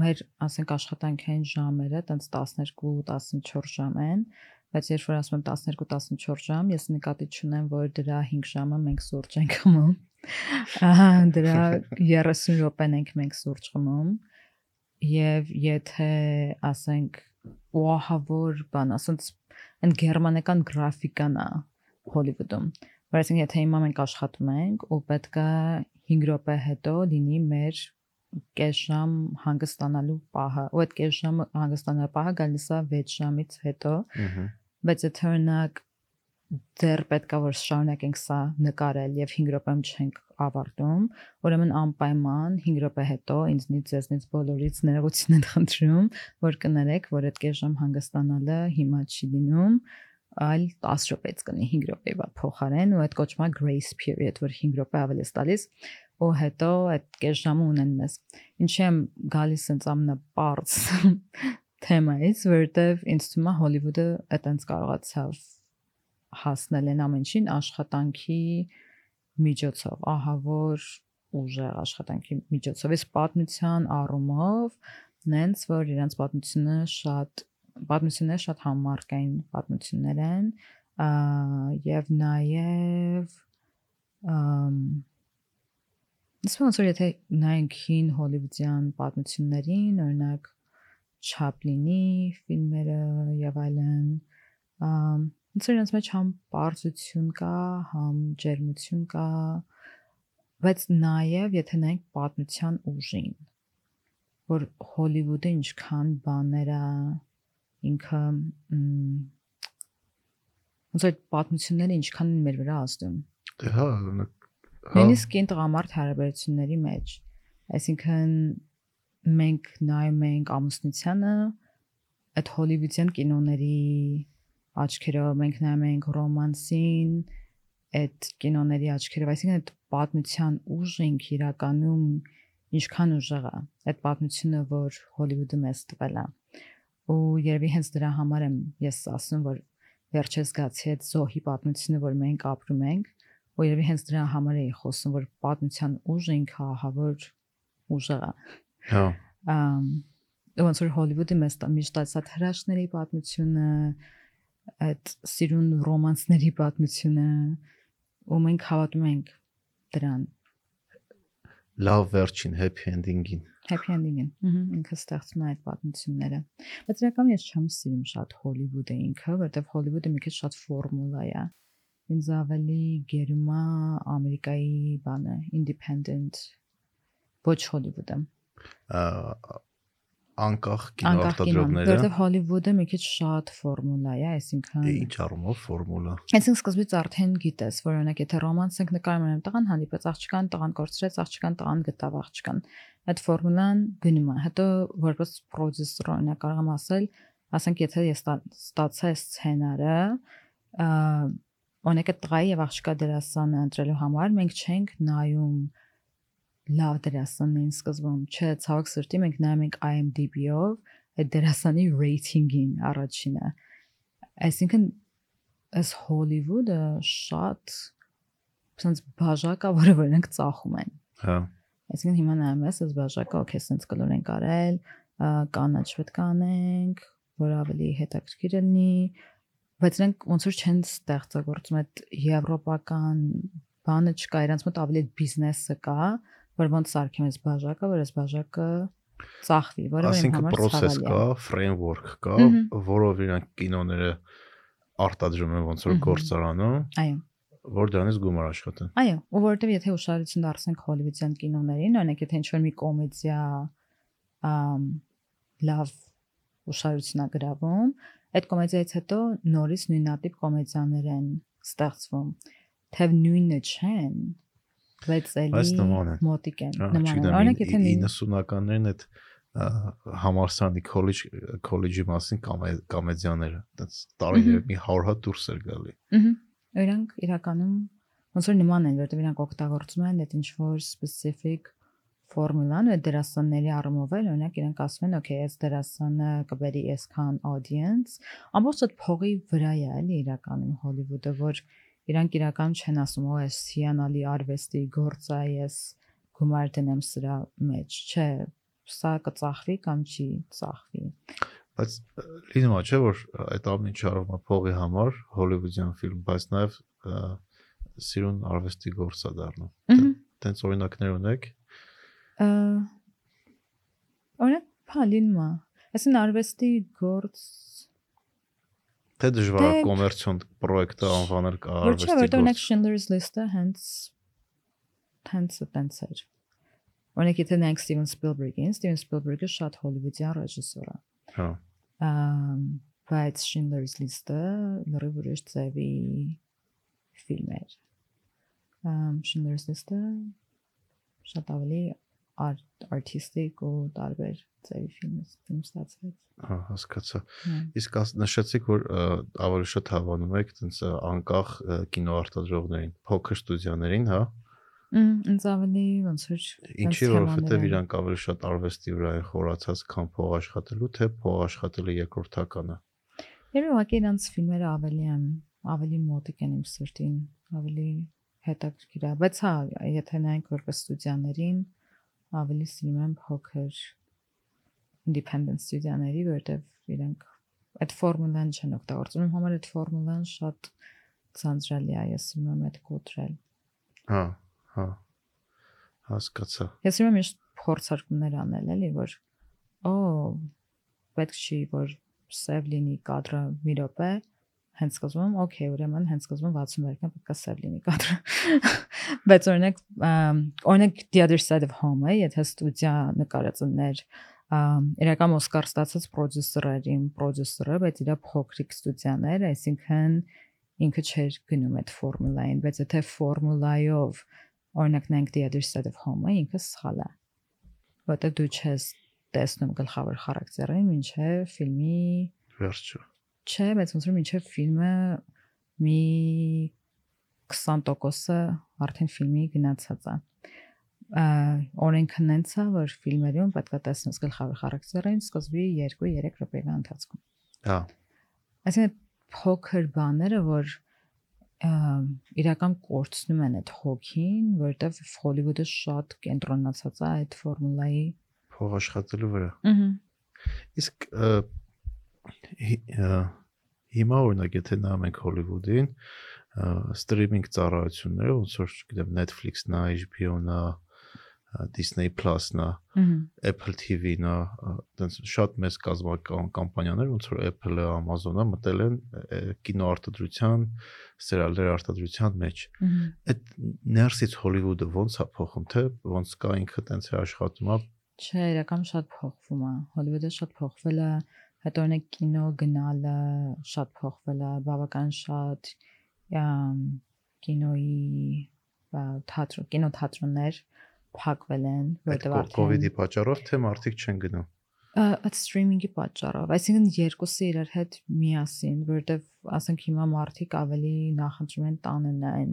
մեր ասենք աշխատանքային ժամերը տենց 12-14 ժամ են, բայց երբ որ ասում եմ 12-14 ժամ, ես նկատի չունեմ, որ դրա 5 ժամը մենք սուրճ ենք խմում։ Ահա դրա 30 րոպեն ենք մենք սուրճ խմում։ Եվ եթե ասենք ուահավոր բան, ասենց այն գերմանական գրաֆիկան է Հոլիվուդում։ Որ այսինքն եթե հիմա մենք աշխատում ենք ու պետքա 5 րոպե հետո լինի մեր կես ժամ հանգստանալու պահը, ու այդ կես ժամ հանգստանալու պահը գալիս է 6 ժամից հետո։ Բայց եթե օրինակ դեռ պետքա որ շարունակենք սա նկարել եւ 5 րոպեմ չենք ավարտում, ուրեմն անպայման 5 րոպե հետո ինձնից ձեզնից բոլորից ներողություն եմ խնդրում, որ կներեք, որ այդ կես ժամ հանգստանալը հիմա չի լինում, այլ 10 րոպեից կլինի 5 րոպեվա փոխարեն ու այդ կոչվում է grace period, որ 5 րոպե ավելի է տալիս ու հետո այդ կես ժամը ունեն մեզ։ Ինչի եմ գալիս sense ամնապարծ թեմայից, որովհետև ինձ թվում է Հոլիվուդը այտենց կարողացավ հասնել են ամեն ինչին աշխատանքի միջոցով, ահա որ ուժեղ աշխատանքի միջոցով, այս պատմության առումով նենց որ իրենց պատմությունը շատ պատմությունները շատ համարկային պատմություններ են եւ նաեւ Իսկ ոնց որ եթե նայենք հին հոլիվուդյան պատմություններին, օրինակ Չապլինի ֆիլմերը եւ այլն, ոնց որ իրենց մեջ համ པարզություն կա, համ ջերմություն կա, բայց նաեւ եթե նայենք պատմության ուժին, որ Հոլիվուդը ինչքան բաներ է ինքը ոնց որ պատմությունները ինչքան են մեր վրա ազդում
Դե հա, հա,
Նույնիսկ կին տղամարդ հարաբերությունների մեջ, այսինքն մենք նայում ենք ամուսնությանը այդ հոլիվուդյան կինոների աչքերով, մենք նայում ենք ռոմանսին այդ կինոների աչքերով, այսինքն այդ պատմության ուժը ինք իրականում ինչքան ուժեղ է, այդ պատմությունը, որ Հոլիվուդը մեզ տվել է։ Ու երևի հենց դրա համար եմ ես ասում, որ վերջես գացի այդ զոհի պատմությունը, որ մենք ապրում ենք, ու երևի հենց դրա համար էի խոսում, որ պատմության ուժը ինքը ահավոր ուժեղ է։
հա,
Ամ ոնց որ Հոլիվուդի մեծ միշտ այդ հրաշքների պատմությունը, այդ սիրուն ռոմանսների պատմությունը, ու մենք հավատում ենք դրան
լավ վերջին happy ending-ին։
happy ending-ին։ ինքը ստեղծում է այդ պատմությունները։ Բայց իրականում ես չեմ սիրում շատ Հոլիվուդը ինքը, որովհետև Հոլիվուդը մի քիչ շատ ֆորմուլա է։ Ինձ ավելի գերում է Ամերիկայի բանը, independent ոչ Հոլիվուդը։
Անկախ կինոարտադրողները
որովհետև Հոլիվուդը մի քիչ շատ ֆորմուլա է, այսինքն
ինչ առումով ֆորմուլա։
Այսինքն սկզբից արդեն գիտես, որ օրինակ եթե ռոմանս ենք նկարում են տղան հանդիպեց աղջկան, տղան կորցրեց աղջկան, տղան գտավ աղջկան։ Այդ ֆորմուլան գնում է։ Հետո որպես պրոդյուսեր օրինակ կարող եմ ասել, ասենք եթե ես ստա- ստացա սցենարը, օրինակ այդ տղայի եւ աղջկա դերասանը ընտրելու համար մենք չենք նայում լավ դերասաններին սկզբում, չէ, ցավոք սրտի մենք նայում ենք IMDb-ով այդ դերասանի ռեյթինգին առաջինը։ Այսինքն այս Հոլիվուդը շատ ցած բաժակա, որը որ նրանք ծախում են։
Հա,
Այսինքն հիմա նայում ես այս բաժակը, օքեյ, sense կլոր են կարել, ա, կանաչ պետք անենք, որ ավելի հետաքրքիր լինի, բայց նրանք ոնց որ չեն ստեղծագործում այդ եվրոպական բանը չկա, իրանց մոտ ավելի բիզնեսը կա, որ ոնց սարքեմ այս բաժակը, որ այս բաժակը ծախվի, որը իմ համար
process
ցավալի
կա,
է։
framework կա,
Մհմ։
որով իրանք կինոները արտադրում են ոնց որ գործարանում,
Այո։
որ դրանից գումար աշխատեն։
Այո, ու որովհետև եթե ուշադրություն դարձնենք հոլիվուդյան կինոներին, օրինակ եթե ինչ-որ մի կոմեդիա ամ լավ ուշադրություն է գրավում, այդ կոմեդիայից հետո նորից նույնատիպ կոմեդիաներ են ստեղծվում։ Թեև նույնը չեն,
են։
մոտիկ են, նման Օրինակ եթե նույն
90-ականներին այդ ա, համալսարանի քոլեջ քոլեջի մասին կոմեդիաները, այդպես տարիներ մի 100 հատ դուրս էր գալի։
Ահա, իրանք իրականում ոնց որ նման են, որտեղ իրանք օգտագործում են այդ ինչ որ specific ֆորմուլան ու դերասանների առումով էլ օրինակ իրանք ասում են, okay, այս դերասանը կբերի այսքան audience, ամբողջ այդ փողի վրա է էլի իրականում Հոլիվուդը, որ իրանք իրականում չեն ասում, օ, այս հիանալի արվեստի գործ է, ես գումար դնեմ սրա մեջ, չէ, սա կծախվի կամ չի ծախվի։
Բայց լինում է չէ որ այդ ամեն ինչը արվում է փողի համար, հոլիվուդյան ֆիլմ, բայց նաև սիրուն արվեստի գործ է դառնում։
Ահա
Տենց օրինակներ ունեք։
Օրինակ, հա, լինում է։ Այսինքն արվեստի գործ
Թե դժվար է
Դե-
կոմերցիոն պրոյեկտը անվանել կա
Որ չէ,
արվեստի
որտեղ
գործ։
Schindler's List-ը հենց հենց տենց էր։ Օրինակ եթե նայենք Steven Spielberg-ին, Steven Spielberg-ը շատ հոլիվուդյան ռեժիսոր է։
Հա։
Ամ, բայց Schindler's List-ը լրիվ ուրիշ ձևի ֆիլմ էր։ Ամ Schindler's List-ը շատ ավելի արտիստիկ ու տարբեր ձևի ֆիլմ ֆիլմ ստացվեց։
Հա, հասկացա։
Հա։
Իսկ նշեցիք, որ ավելի շատ հավանում եք տենց ա, անկախ կինոարտադրողներին, փոքր ստուդիաներին, հա։
ինձ ավելի ոնց որ
Ինչի, որովհետև իրանք ավելի շատ արվեստի վրա են խորացած, քան փող աշխատելու, թե փող աշխատելը երկրորդականը։
Երբ ուղղակի իրանց ֆիլմերը ավելի են, ավելի մոտիկ են իմ սրտին, ավելի հետաքրքիր է, բայց հա, եթե նայենք որպես ստուդիաներին, ավելի սիրում եմ փոքր independent ստուդիաների, որովհետև իրենք այդ ֆորմուլան չեն օգտագործում։ Իմ համար այդ ֆորմուլան շատ ցանցրալի է, ես սիրում եմ այդ կոտրել։
Հա, հա։ Հասկացա։
Ես հիմա միշտ փորձարկումներ անել էլի, որ օ պետք չի որ սև լինի կադրը մի րոպե, հենց սկզբում, օքեյ, ուրեմն հենց սկզբում 60 վայրկյան պետք է սև լինի կադրը։ Բայց օրինակ, օրինակ The Other Side of Home-ը, եթե ստուդիա նկարածներ իրական Օսկար ստացած պրոդյուսերը, իմ պրոդյուսերը, բայց իր փոքրիկ ստուդիաներ, այսինքն ինքը չէր գնում այդ ֆորմուլային, բայց եթե ֆորմուլայով օրինակ նենք The Other Side of Home-ը ինքը սխալ է։ Որտեղ դու չես տեսնում գլխավոր խարակտերին, ինչեւ ֆիլմի
Վերջը։
չէ, բայց ոնց որ մինչև ֆիլմը մի 20%-ը արդեն ֆիլմի գնացած է։ Ա, Օրենքը նենց է, որ ֆիլմերում պետք է տեսնես գլխավոր խարակտերին սկզբի 2-3 րոպեվա ընթացքում։
Հա։
Այսինքն փոքր բաները, որ իրական կորցնում են այդ հոգին, որովհետև Հոլիվուդը շատ կենտրոնացած է այդ ֆորմուլայի։
Փող աշխատելու վրա։
Ահա։
Իսկ հիմա օրինակ եթե նայում ենք Հոլիվուդին, ստրիմինգ ծառայությունները, ոնց որ գիտեմ Netflix-ն, HBO-ն, Disney Plus-ն, Apple TV-ն, այդպես շատ մեծ կազմական կամպանիաներ, ոնց որ Apple-ը, Amazon-ը մտել են կինոարտադրության, սերիալների արտադրության մեջ։ Այդ ներսից Հոլիվուդը ոնց է փոխում, թե ոնց կա ինքը տենց է աշխատում,
Չէ, իրական շատ փոխվում է։ Հոլիվուդը շատ փոխվել է, հետո օրինակ կինո գնալը շատ փոխվել է, բավական շատ կինոյի թատրոն, կինոթատրոններ փակվել են, որտեղ արդեն
COVID-ի պատճառով թե մարդիկ չեն գնում։
այդ սթրիմինգի պատճառով, այսինքն երկուսը իրար հետ միասին, որովհետև ասենք հիմա մարդիկ ավելի նախընտրում են տանը նայեն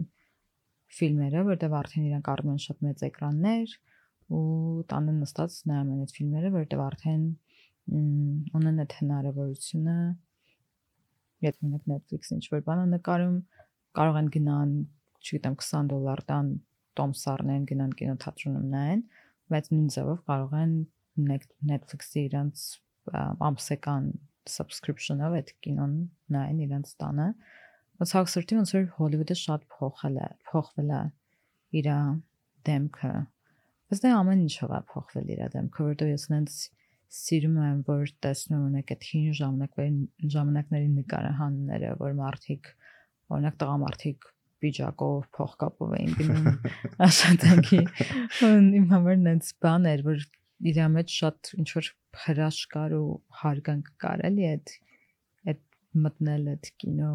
ֆիլմերը, որովհետև արդեն իրանք առնում են շատ մեծ էկրաններ ու տանը նստած նայում են այդ ֆիլմերը, որովհետև արդեն ունեն այդ հնարավորությունը եթե մենակ Netflix ինչ որ բանը նկարում կարող են գնան, չգիտեմ 20 դոլար տան Tom Sarnen գնան կինոթատրոնում նայեն, բայց նույն ձևով կարող են Net- Netflix-ի իրանց ամսական subscription-ով այդ կինոն նայեն իրանց տանը։ Ոնց հա սրտի ոնց որ Հոլիվուդը շատ փոխել է, փոխվել է իր դեմքը։ Բայց դա ամեն ինչով է փոխվել իր դեմքը, որտեղ ես նենց սիրում եմ, որ տեսնում ունեք այդ հին ժամանակների ժամանակների նկարահանները, որ մարդիկ օրինակ տղամարդիկ պիջակով փողկապով էին գնում աշխատանքի։ Իմ համար նենց բան էր, որ իր մեջ շատ ինչ որ հրաշ կար ու հարգանք կար էլի այդ այդ մտնել այդ կինո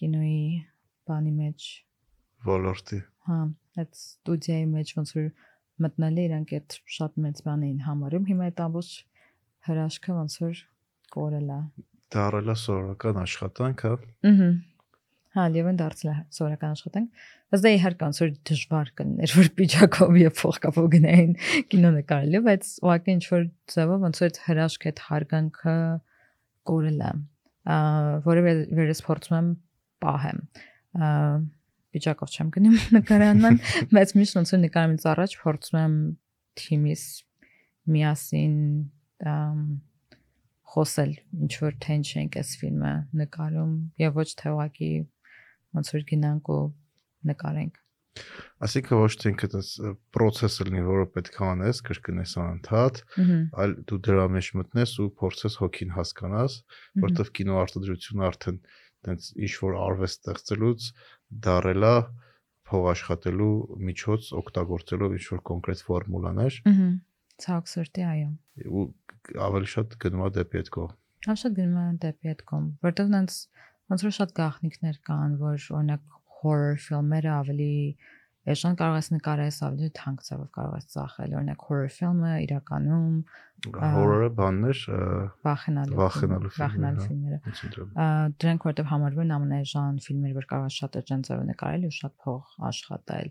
կինոյի բանի մեջ
ոլորտի։
հա այդ ստուդիայի մեջ ոնց որ մտնելը իրանք այդ շատ մեծ բան էին համարում հիմա այդ ամբողջ հրաշքը ոնց որ կորել է
Դա առելա սովորական աշխատանք, հա։
ըհը հա լիվեն դարձել է սովորական աշխատանք բայց դա իհարկե ոնց որ դժվար կներ որ պիջակով եւ փողկապով գնային կինո նկարելու բայց ուղղակի ինչ որ ձևով ոնց որ այդ հրաշքը այդ հարգանքը կորել է որը վերես փորձում եմ պահեմ վիճակով չեմ գնում նկարանման, բայց միշտ ոնց որ նկարումից առաջ փորձում եմ թիմիս միասին խոսել ինչ որ տենշ ենք այս ֆիլմը նկարում եւ ոչ թե ուղակի ոնց որ գնանք ու նկարենք
Ասիկա ոչ թե ինքը դες process-ը լինի, որը պետք է անես, կրկնես անընդհատ, այլ դու դրա մեջ մտնես ու փորձես հոգին հասկանաս, որովհետև կինոարտադրությունը արդեն տենց ինչ որ արվեստ ստեղծելուց դարելա փող աշխատելու միջոց օգտագործելով ինչ որ կոնկրետ ֆորմուլաներ
ըհը ցավոք սրտի այո
ու ավելի շատ գնում է դեպի այդ կողմ։
Հա շատ գնում են դեպի այդ կողմ, որտեղ նենց ոնց որ շատ գաղտնիքներ կան, որ օրինակ horror ֆիլմերը ավելի Էժան կարող ես նկարես ավելի թանկ ձևով կարող ես ծախել օրինակ horror ֆիլմը իրականում
Horror-ը բաններ
վախենալու
Վախենալու
ֆիլմերը
հա։
ֆիլմերը դրանք որտեվ համարվում են ամենաեժան ֆիլմեր, որ կարող ես շատ էժան ձևով նկարել ու շատ փող աշխատել։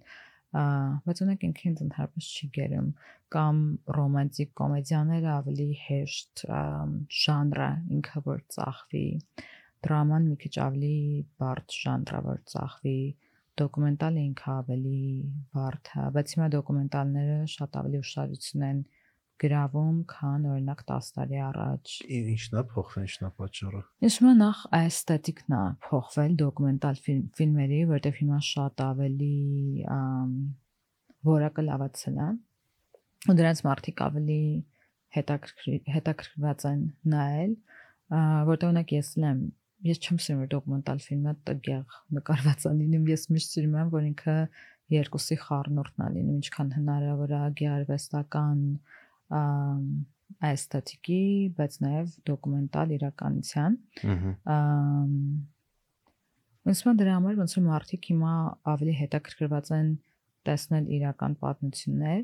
բայց ունեք ինքին ընդհանրապես չի գերում կամ ռոմանտիկ կոմեդիաները ավելի հեշտ ժանրը ինքը որ ծախվի դրաման մի քիչ ավելի բարդ ժանր է որ ծախվի դոկումենտալը ինքը ավելի բարդ է բայց հիմա դոկումենտալները շատ ավելի ուշադրություն են գրավում քան օրինակ 10 տարի առաջ
Ինչն է փոխվել, ինչն է պատճառը։
հիմա նախ էսթետիկն է փոխվել դոկումենտալ ֆիլմ, ֆիլմերի, որտեղ հիմա շատ ավելի որակը լավացել է ու դրանց մարդիկ ավելի հետաքրքրված են նայել որտեղ օրինակ ես լեմ ես չեմ սիրում դոկումենտալ ֆիլմը տգեղ նկարված է լինում ես միշտ սիրում եմ որ ինքը երկուսի խառնուրդն է լինում ինչքան հնարավոր է գեղարվեստական ամ, էսթետիկի բայց նաև դոկումենտալ իրականության
Ահա։
ոնց որ դրա համար ոնց որ մարդիկ հիմա ավելի հետաքրքրված են տեսնել իրական պատմություններ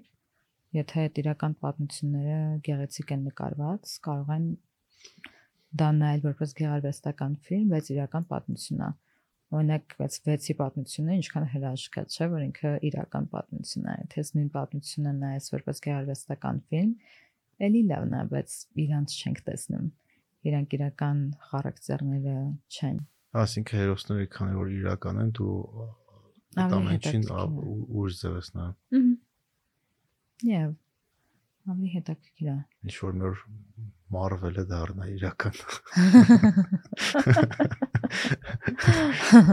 եթե այդ իրական պատմությունները գեղեցիկ են նկարված կարող են դա նայել որպես գեղարվեստական ֆիլմ բայց իրական պատմություն է օրինակ բայց վեցի պատմությունը ինչքան հրաշք է չէ որ ինքը իրական պատմություն է ես նույն պատմությունը նայես որպես գեղարվեստական ֆիլմ էլի լավն է բայց իրանց չենք տեսնում իրանք իրական խարակտերները չեն
Այսինքն հերոսները քանի որ իրական են դու այդ ամենին
հետաքրքիր է։
ուր ձևս նա
Ահա։ Եվ ավելի հետաքրքիր է։
ինչ որ նոր Marvel-ը դառնա իրական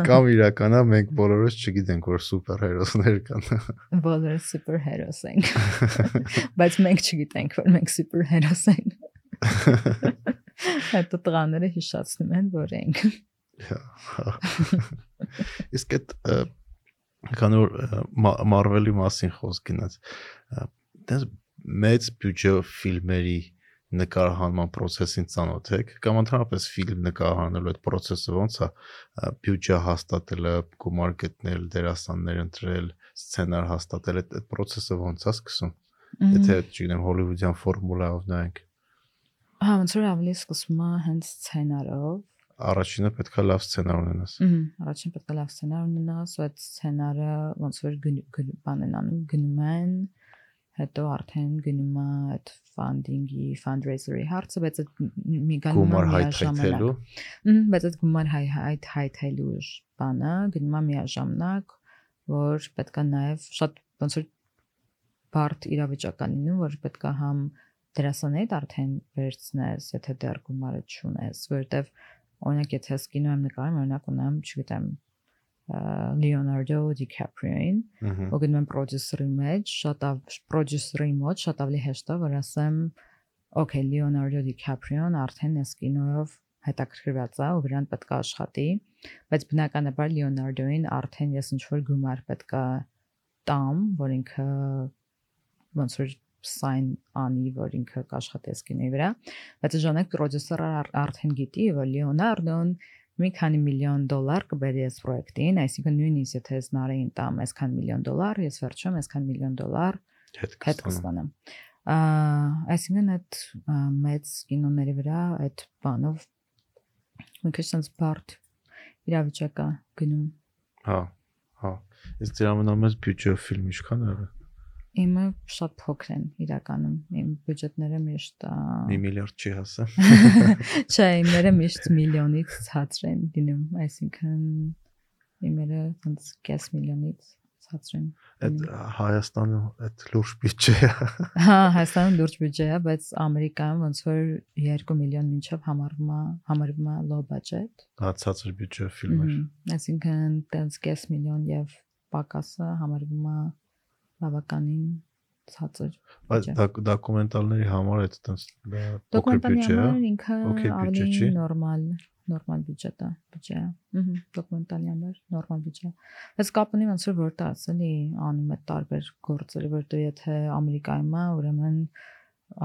կամ իրականա մենք բոլորս չգիտենք որ սուպերհերոսներ կան
Բոլորը սուպերհերոս են։ Բայց մենք չգիտենք, որ մենք սուպերհերոս ենք։ Հետո տղաները հիշացնում են, որ ենք։
իսկ այդ ը, քանի որ ը, Մա- Marvel-ի մասին խոսք գնաց դες մեծ բյուջե ֆիլմերի նկարահանման process-ին ծանոթ եք կամ ընդհանրապես ֆիլմ նկարահանելու այդ process-ը ոնց է բյուջե հաստատելը, գումար գտնել, դերասաններ ընտրել, սցենար հաստատել, այդ այդ process-ը ոնց է սկսում։ Եթե չգիտեմ հոլիվուդյան ֆորմուլայով նայենք,
հա ոնց որ ավելի սկսում է հենց սցենարով։
առաջինը պետքա լավ սցենար ունենաս։
Ահա, առաջին պետք է լավ սցենար ունենաս, ու այդ սցենարը ոնց որ բան են անում, գնում են, հետո արդեն գնում է այդ funding-ի, fundraiser-ի հարցը, բայց այդ մի- գանում է միաժամանակ։ բայց այդ գումար հայ հայ հայթայլու բանը գնում է միաժամանակ, որ պետքա նաև շատ ոնց որ բարդ իրավիճակ է լինում, որ պետքա համ դերասանեդ արդեն վերցնես, եթե դեռ գումարը չունես, որովհետև օրինակ եթե ես կինո եմ նկարում, օրինակ ունեմ, չգիտեմ, DiCaprio-ին,
Ահա։
ու գնում պրոդյուսերի մեջ, շատ պրոդյուսերի մոտ շատ ավելի հեշտ է, որ ասեմ, okay, Leonardo DiCaprio-ն արդեն այս կինոյով հետաքրքրված է ու վրան պետք է աշխատի, բայց բնականաբար Leonardo-ին արդեն ես ինչ որ գումար պետք է տամ, որ ինքը ոնց որ sign անի, որ ինքը կաշխատի այս կինոյի վրա, բայց ժամանակ պրոդյուսերը ար- արդեն գիտի, որ Leonardo-ն մի քանի միլիոն դոլար կբերի այս պրոյեկտին, այսինքն նույնիսկ եթե ես նարեին տամ այսքան միլիոն դոլար, ես վերջում այսքան միլիոն դոլար
հետ
կստանամ։ այսինքն այդ մեծ կինոների վրա այդ բանով մի քիչ sense բարդ իրավիճակա գնում։
Հա, հա։ Իսկ դրա ամենամեծ բյուջե ֆիլմ ինչքան է։ եղել?
Իմը շատ փոքր են իրականում։ Իմ բյուջետները միշտ ա,
Մի միլիարդ չի հասա։
Չէ, իմերը միշտ միլիոնից ցածր են լինում, այսինքն իմերը ոնց կես միլիոնից ցածր են։
Այդ Հայաստանը այդ լուրջ բյուջե է։
Հա, Հայաստանում լուրջ բյուջե է, բայց Ամերիկայում ոնց որ 2 միլիոն մինչև համարվում է, համարվում է low budget։
Հա, ցածր բյուջե ֆիլմ էր։
Մհմ, Այսինքն տենց կես միլիոն եւ պակասը համարվում է բավականին ցածր։
Բայց դոկումենտալների համար այդ տես փոքր
Դոկումենտալի
բյուջե է։
համար ինքը
Okay բյուջե
ավելի նորմալ նորմալ բյուջետ է, բյուջե։ Ահա, դոկումենտալի համար նորմալ բյուջե։ Բայց կապ ունի ոնց որ որտե ասելի անում է տարբեր գործեր, որտեղ եթե Ամերիկայում է, ուրեմն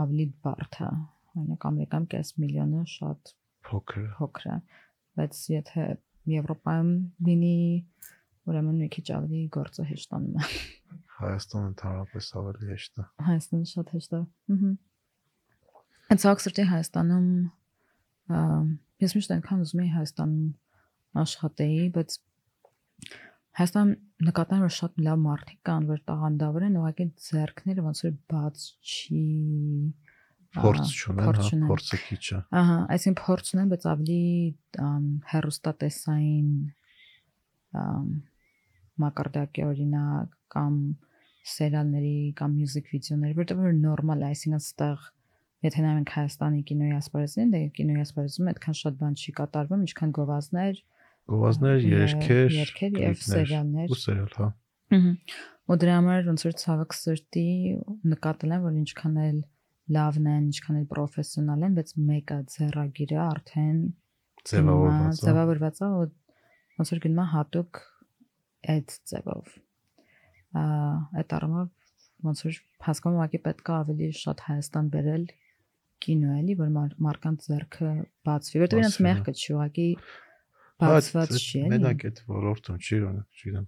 ավելի բարդ է։ Օրինակ Ամերիկայում կես միլիոնը շատ
Փոքր։ է։
փոքր է, բայց եթե Եվրոպայում լինի, ուրեմն մի քիչ ավելի գործը հեշտանում է։
Հայաստանը ընդհանրապես ավելի հեշտ է։
Հայաստանը շատ հեշտ է։ Ահա։ Այդ ցածրտի Հայաստանում ես միշտ այնքան ուզում եի Հայաստանում աշխատեի, բայց Հայաստան նկատեմ որ շատ լավ մարդիկ կան, որ տաղանդավոր են, ուղղակի ձերքները ոնց որ բաց չի
Փորձ չունեն, հա, փորձը քիչ է։
Ահա, այսինքն փորձ ունեն, բայց ավելի հերոստատեսային մակարդակի օրինակ կամ սերիալների կամ մյուզիկ վիդեոների, որտեղ որ նորմալ է, այսինքն ստեղ եթե նայենք Հայաստանի կինոյի ասպարեզին, դե կինոյի ասպարեզում այդքան շատ բան չի կատարվում, ինչքան գովազներ,
Գովազներ, երգեր,
երգեր եւ սերիալներ։
ու սերիալ, հա։
Ահա։ ու դրա համար ոնց որ ցավոք սրտի նկատել եմ որ ինչքան էլ լավն են, ինչքան էլ պրոֆեսիոնալ են, բայց մեկը ձեռագիրը արդեն
ձևավորված է։
ձևավորված է ոնց որ գնում է հատուկ այդ ձևով այդ առումով ոնց որ հասկանում ուղղակի պետք է ավելի շատ Հայաստան բերել կինո էլի որ մար, մարկանց ձեռքը բացվի որտեղ իրենց
Բացվի,
մեղքը չի ուղղակի
Բայց
բացված չի էլի
Մենակ այդ ոլորտում չի, չգիտեմ,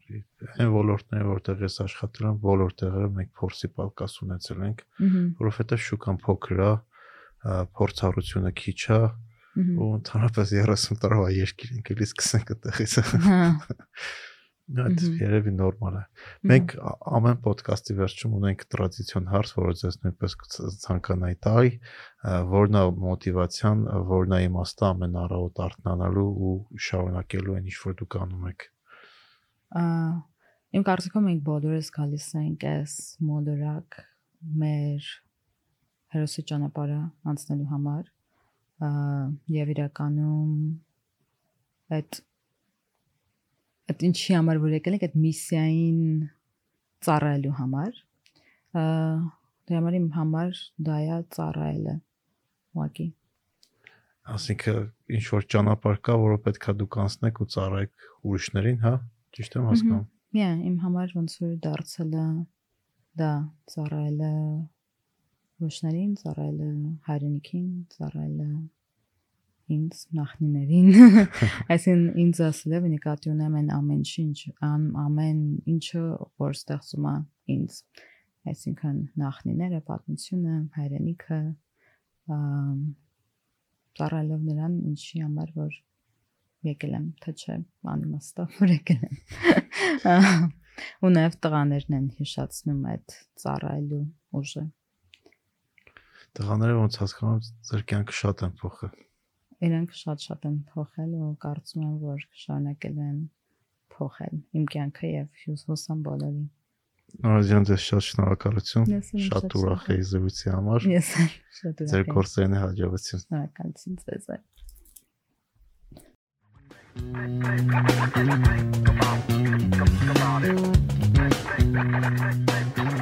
այն ոլորտները, որտեղ ես աշխատել եմ, բոլոր տեղերը մենք փորձի պալկաս ունեցել ենք, որովհետև շուկան փոքր է, փորձառությունը քիչ է, ու ընդհանրապես 30 տարվա երկիր ենք էլի սկսենք այդտեղից։
հա
Այդ երևի նորմալ է։ Մենք ամեն ոդկասթի վերջում ունենք տրադիցիոն հարց, որը ձեզ նույնպես ցանկանայի տալ, որն է մոտիվացիան, որն է իմաստը ամեն առավոտ արթնանալու ու շարունակելու այն ինչ որ դուք անում եք։
Իմ կարծիքով մենք բոլորս գալիս ենք այս մոլորակ մեր հերոսի ճանապարհը անցնելու համար եւ իրականում այդ այդ ինչի համար որ եկել ենք այդ միսիային ծառայելու համար դրա համար իմ համար դա է ծառայելը ուղղակի
Այսինքն ինչ որ ճանապարհ կա, որը պետքա դուք անցնեք ու ծառայեք ուրիշներին, հա։ Ճիշտ եմ հասկանում։
Միա, իմ համար ոնց որ դարձել է դա ծառայելը ուրիշներին, ծառայելը հայրենիքին, ծառայելը ինձ նախնիներին։ Այսինքն ինձ ասել է նկատի ունեմ այն ամեն ինչ, ամ- ամեն ինչը որ ստեղծում է ինձ։ Այսինքն նախնիները, պատմությունը, հայրենիքը, ծառայելով նրան, ինչի համար որ եկել եմ, թե չէ, անիմաստով որ եկել եմ։ Ու նաև տղաներն են հիշացնում այդ ծառայելու ուժը։
Տղաները ոնց հասկանում ձեր կյանքը շատ են փոխել։
Իրենք շատ-շատ են փոխել ու կարծում եմ, որ շարունակել են փոխել իմ կյանքը եւ հուսամ բոլորի։
Նորազյան ձեզ շատ շնորհակալություն։ Շատ ուրախ եի զրույցի համար։
Ես շատ ուրախ
Ձեր
եմ։
գործերին հաջողություն։
Շնորհակալություն ձեզ։
Come on, come on.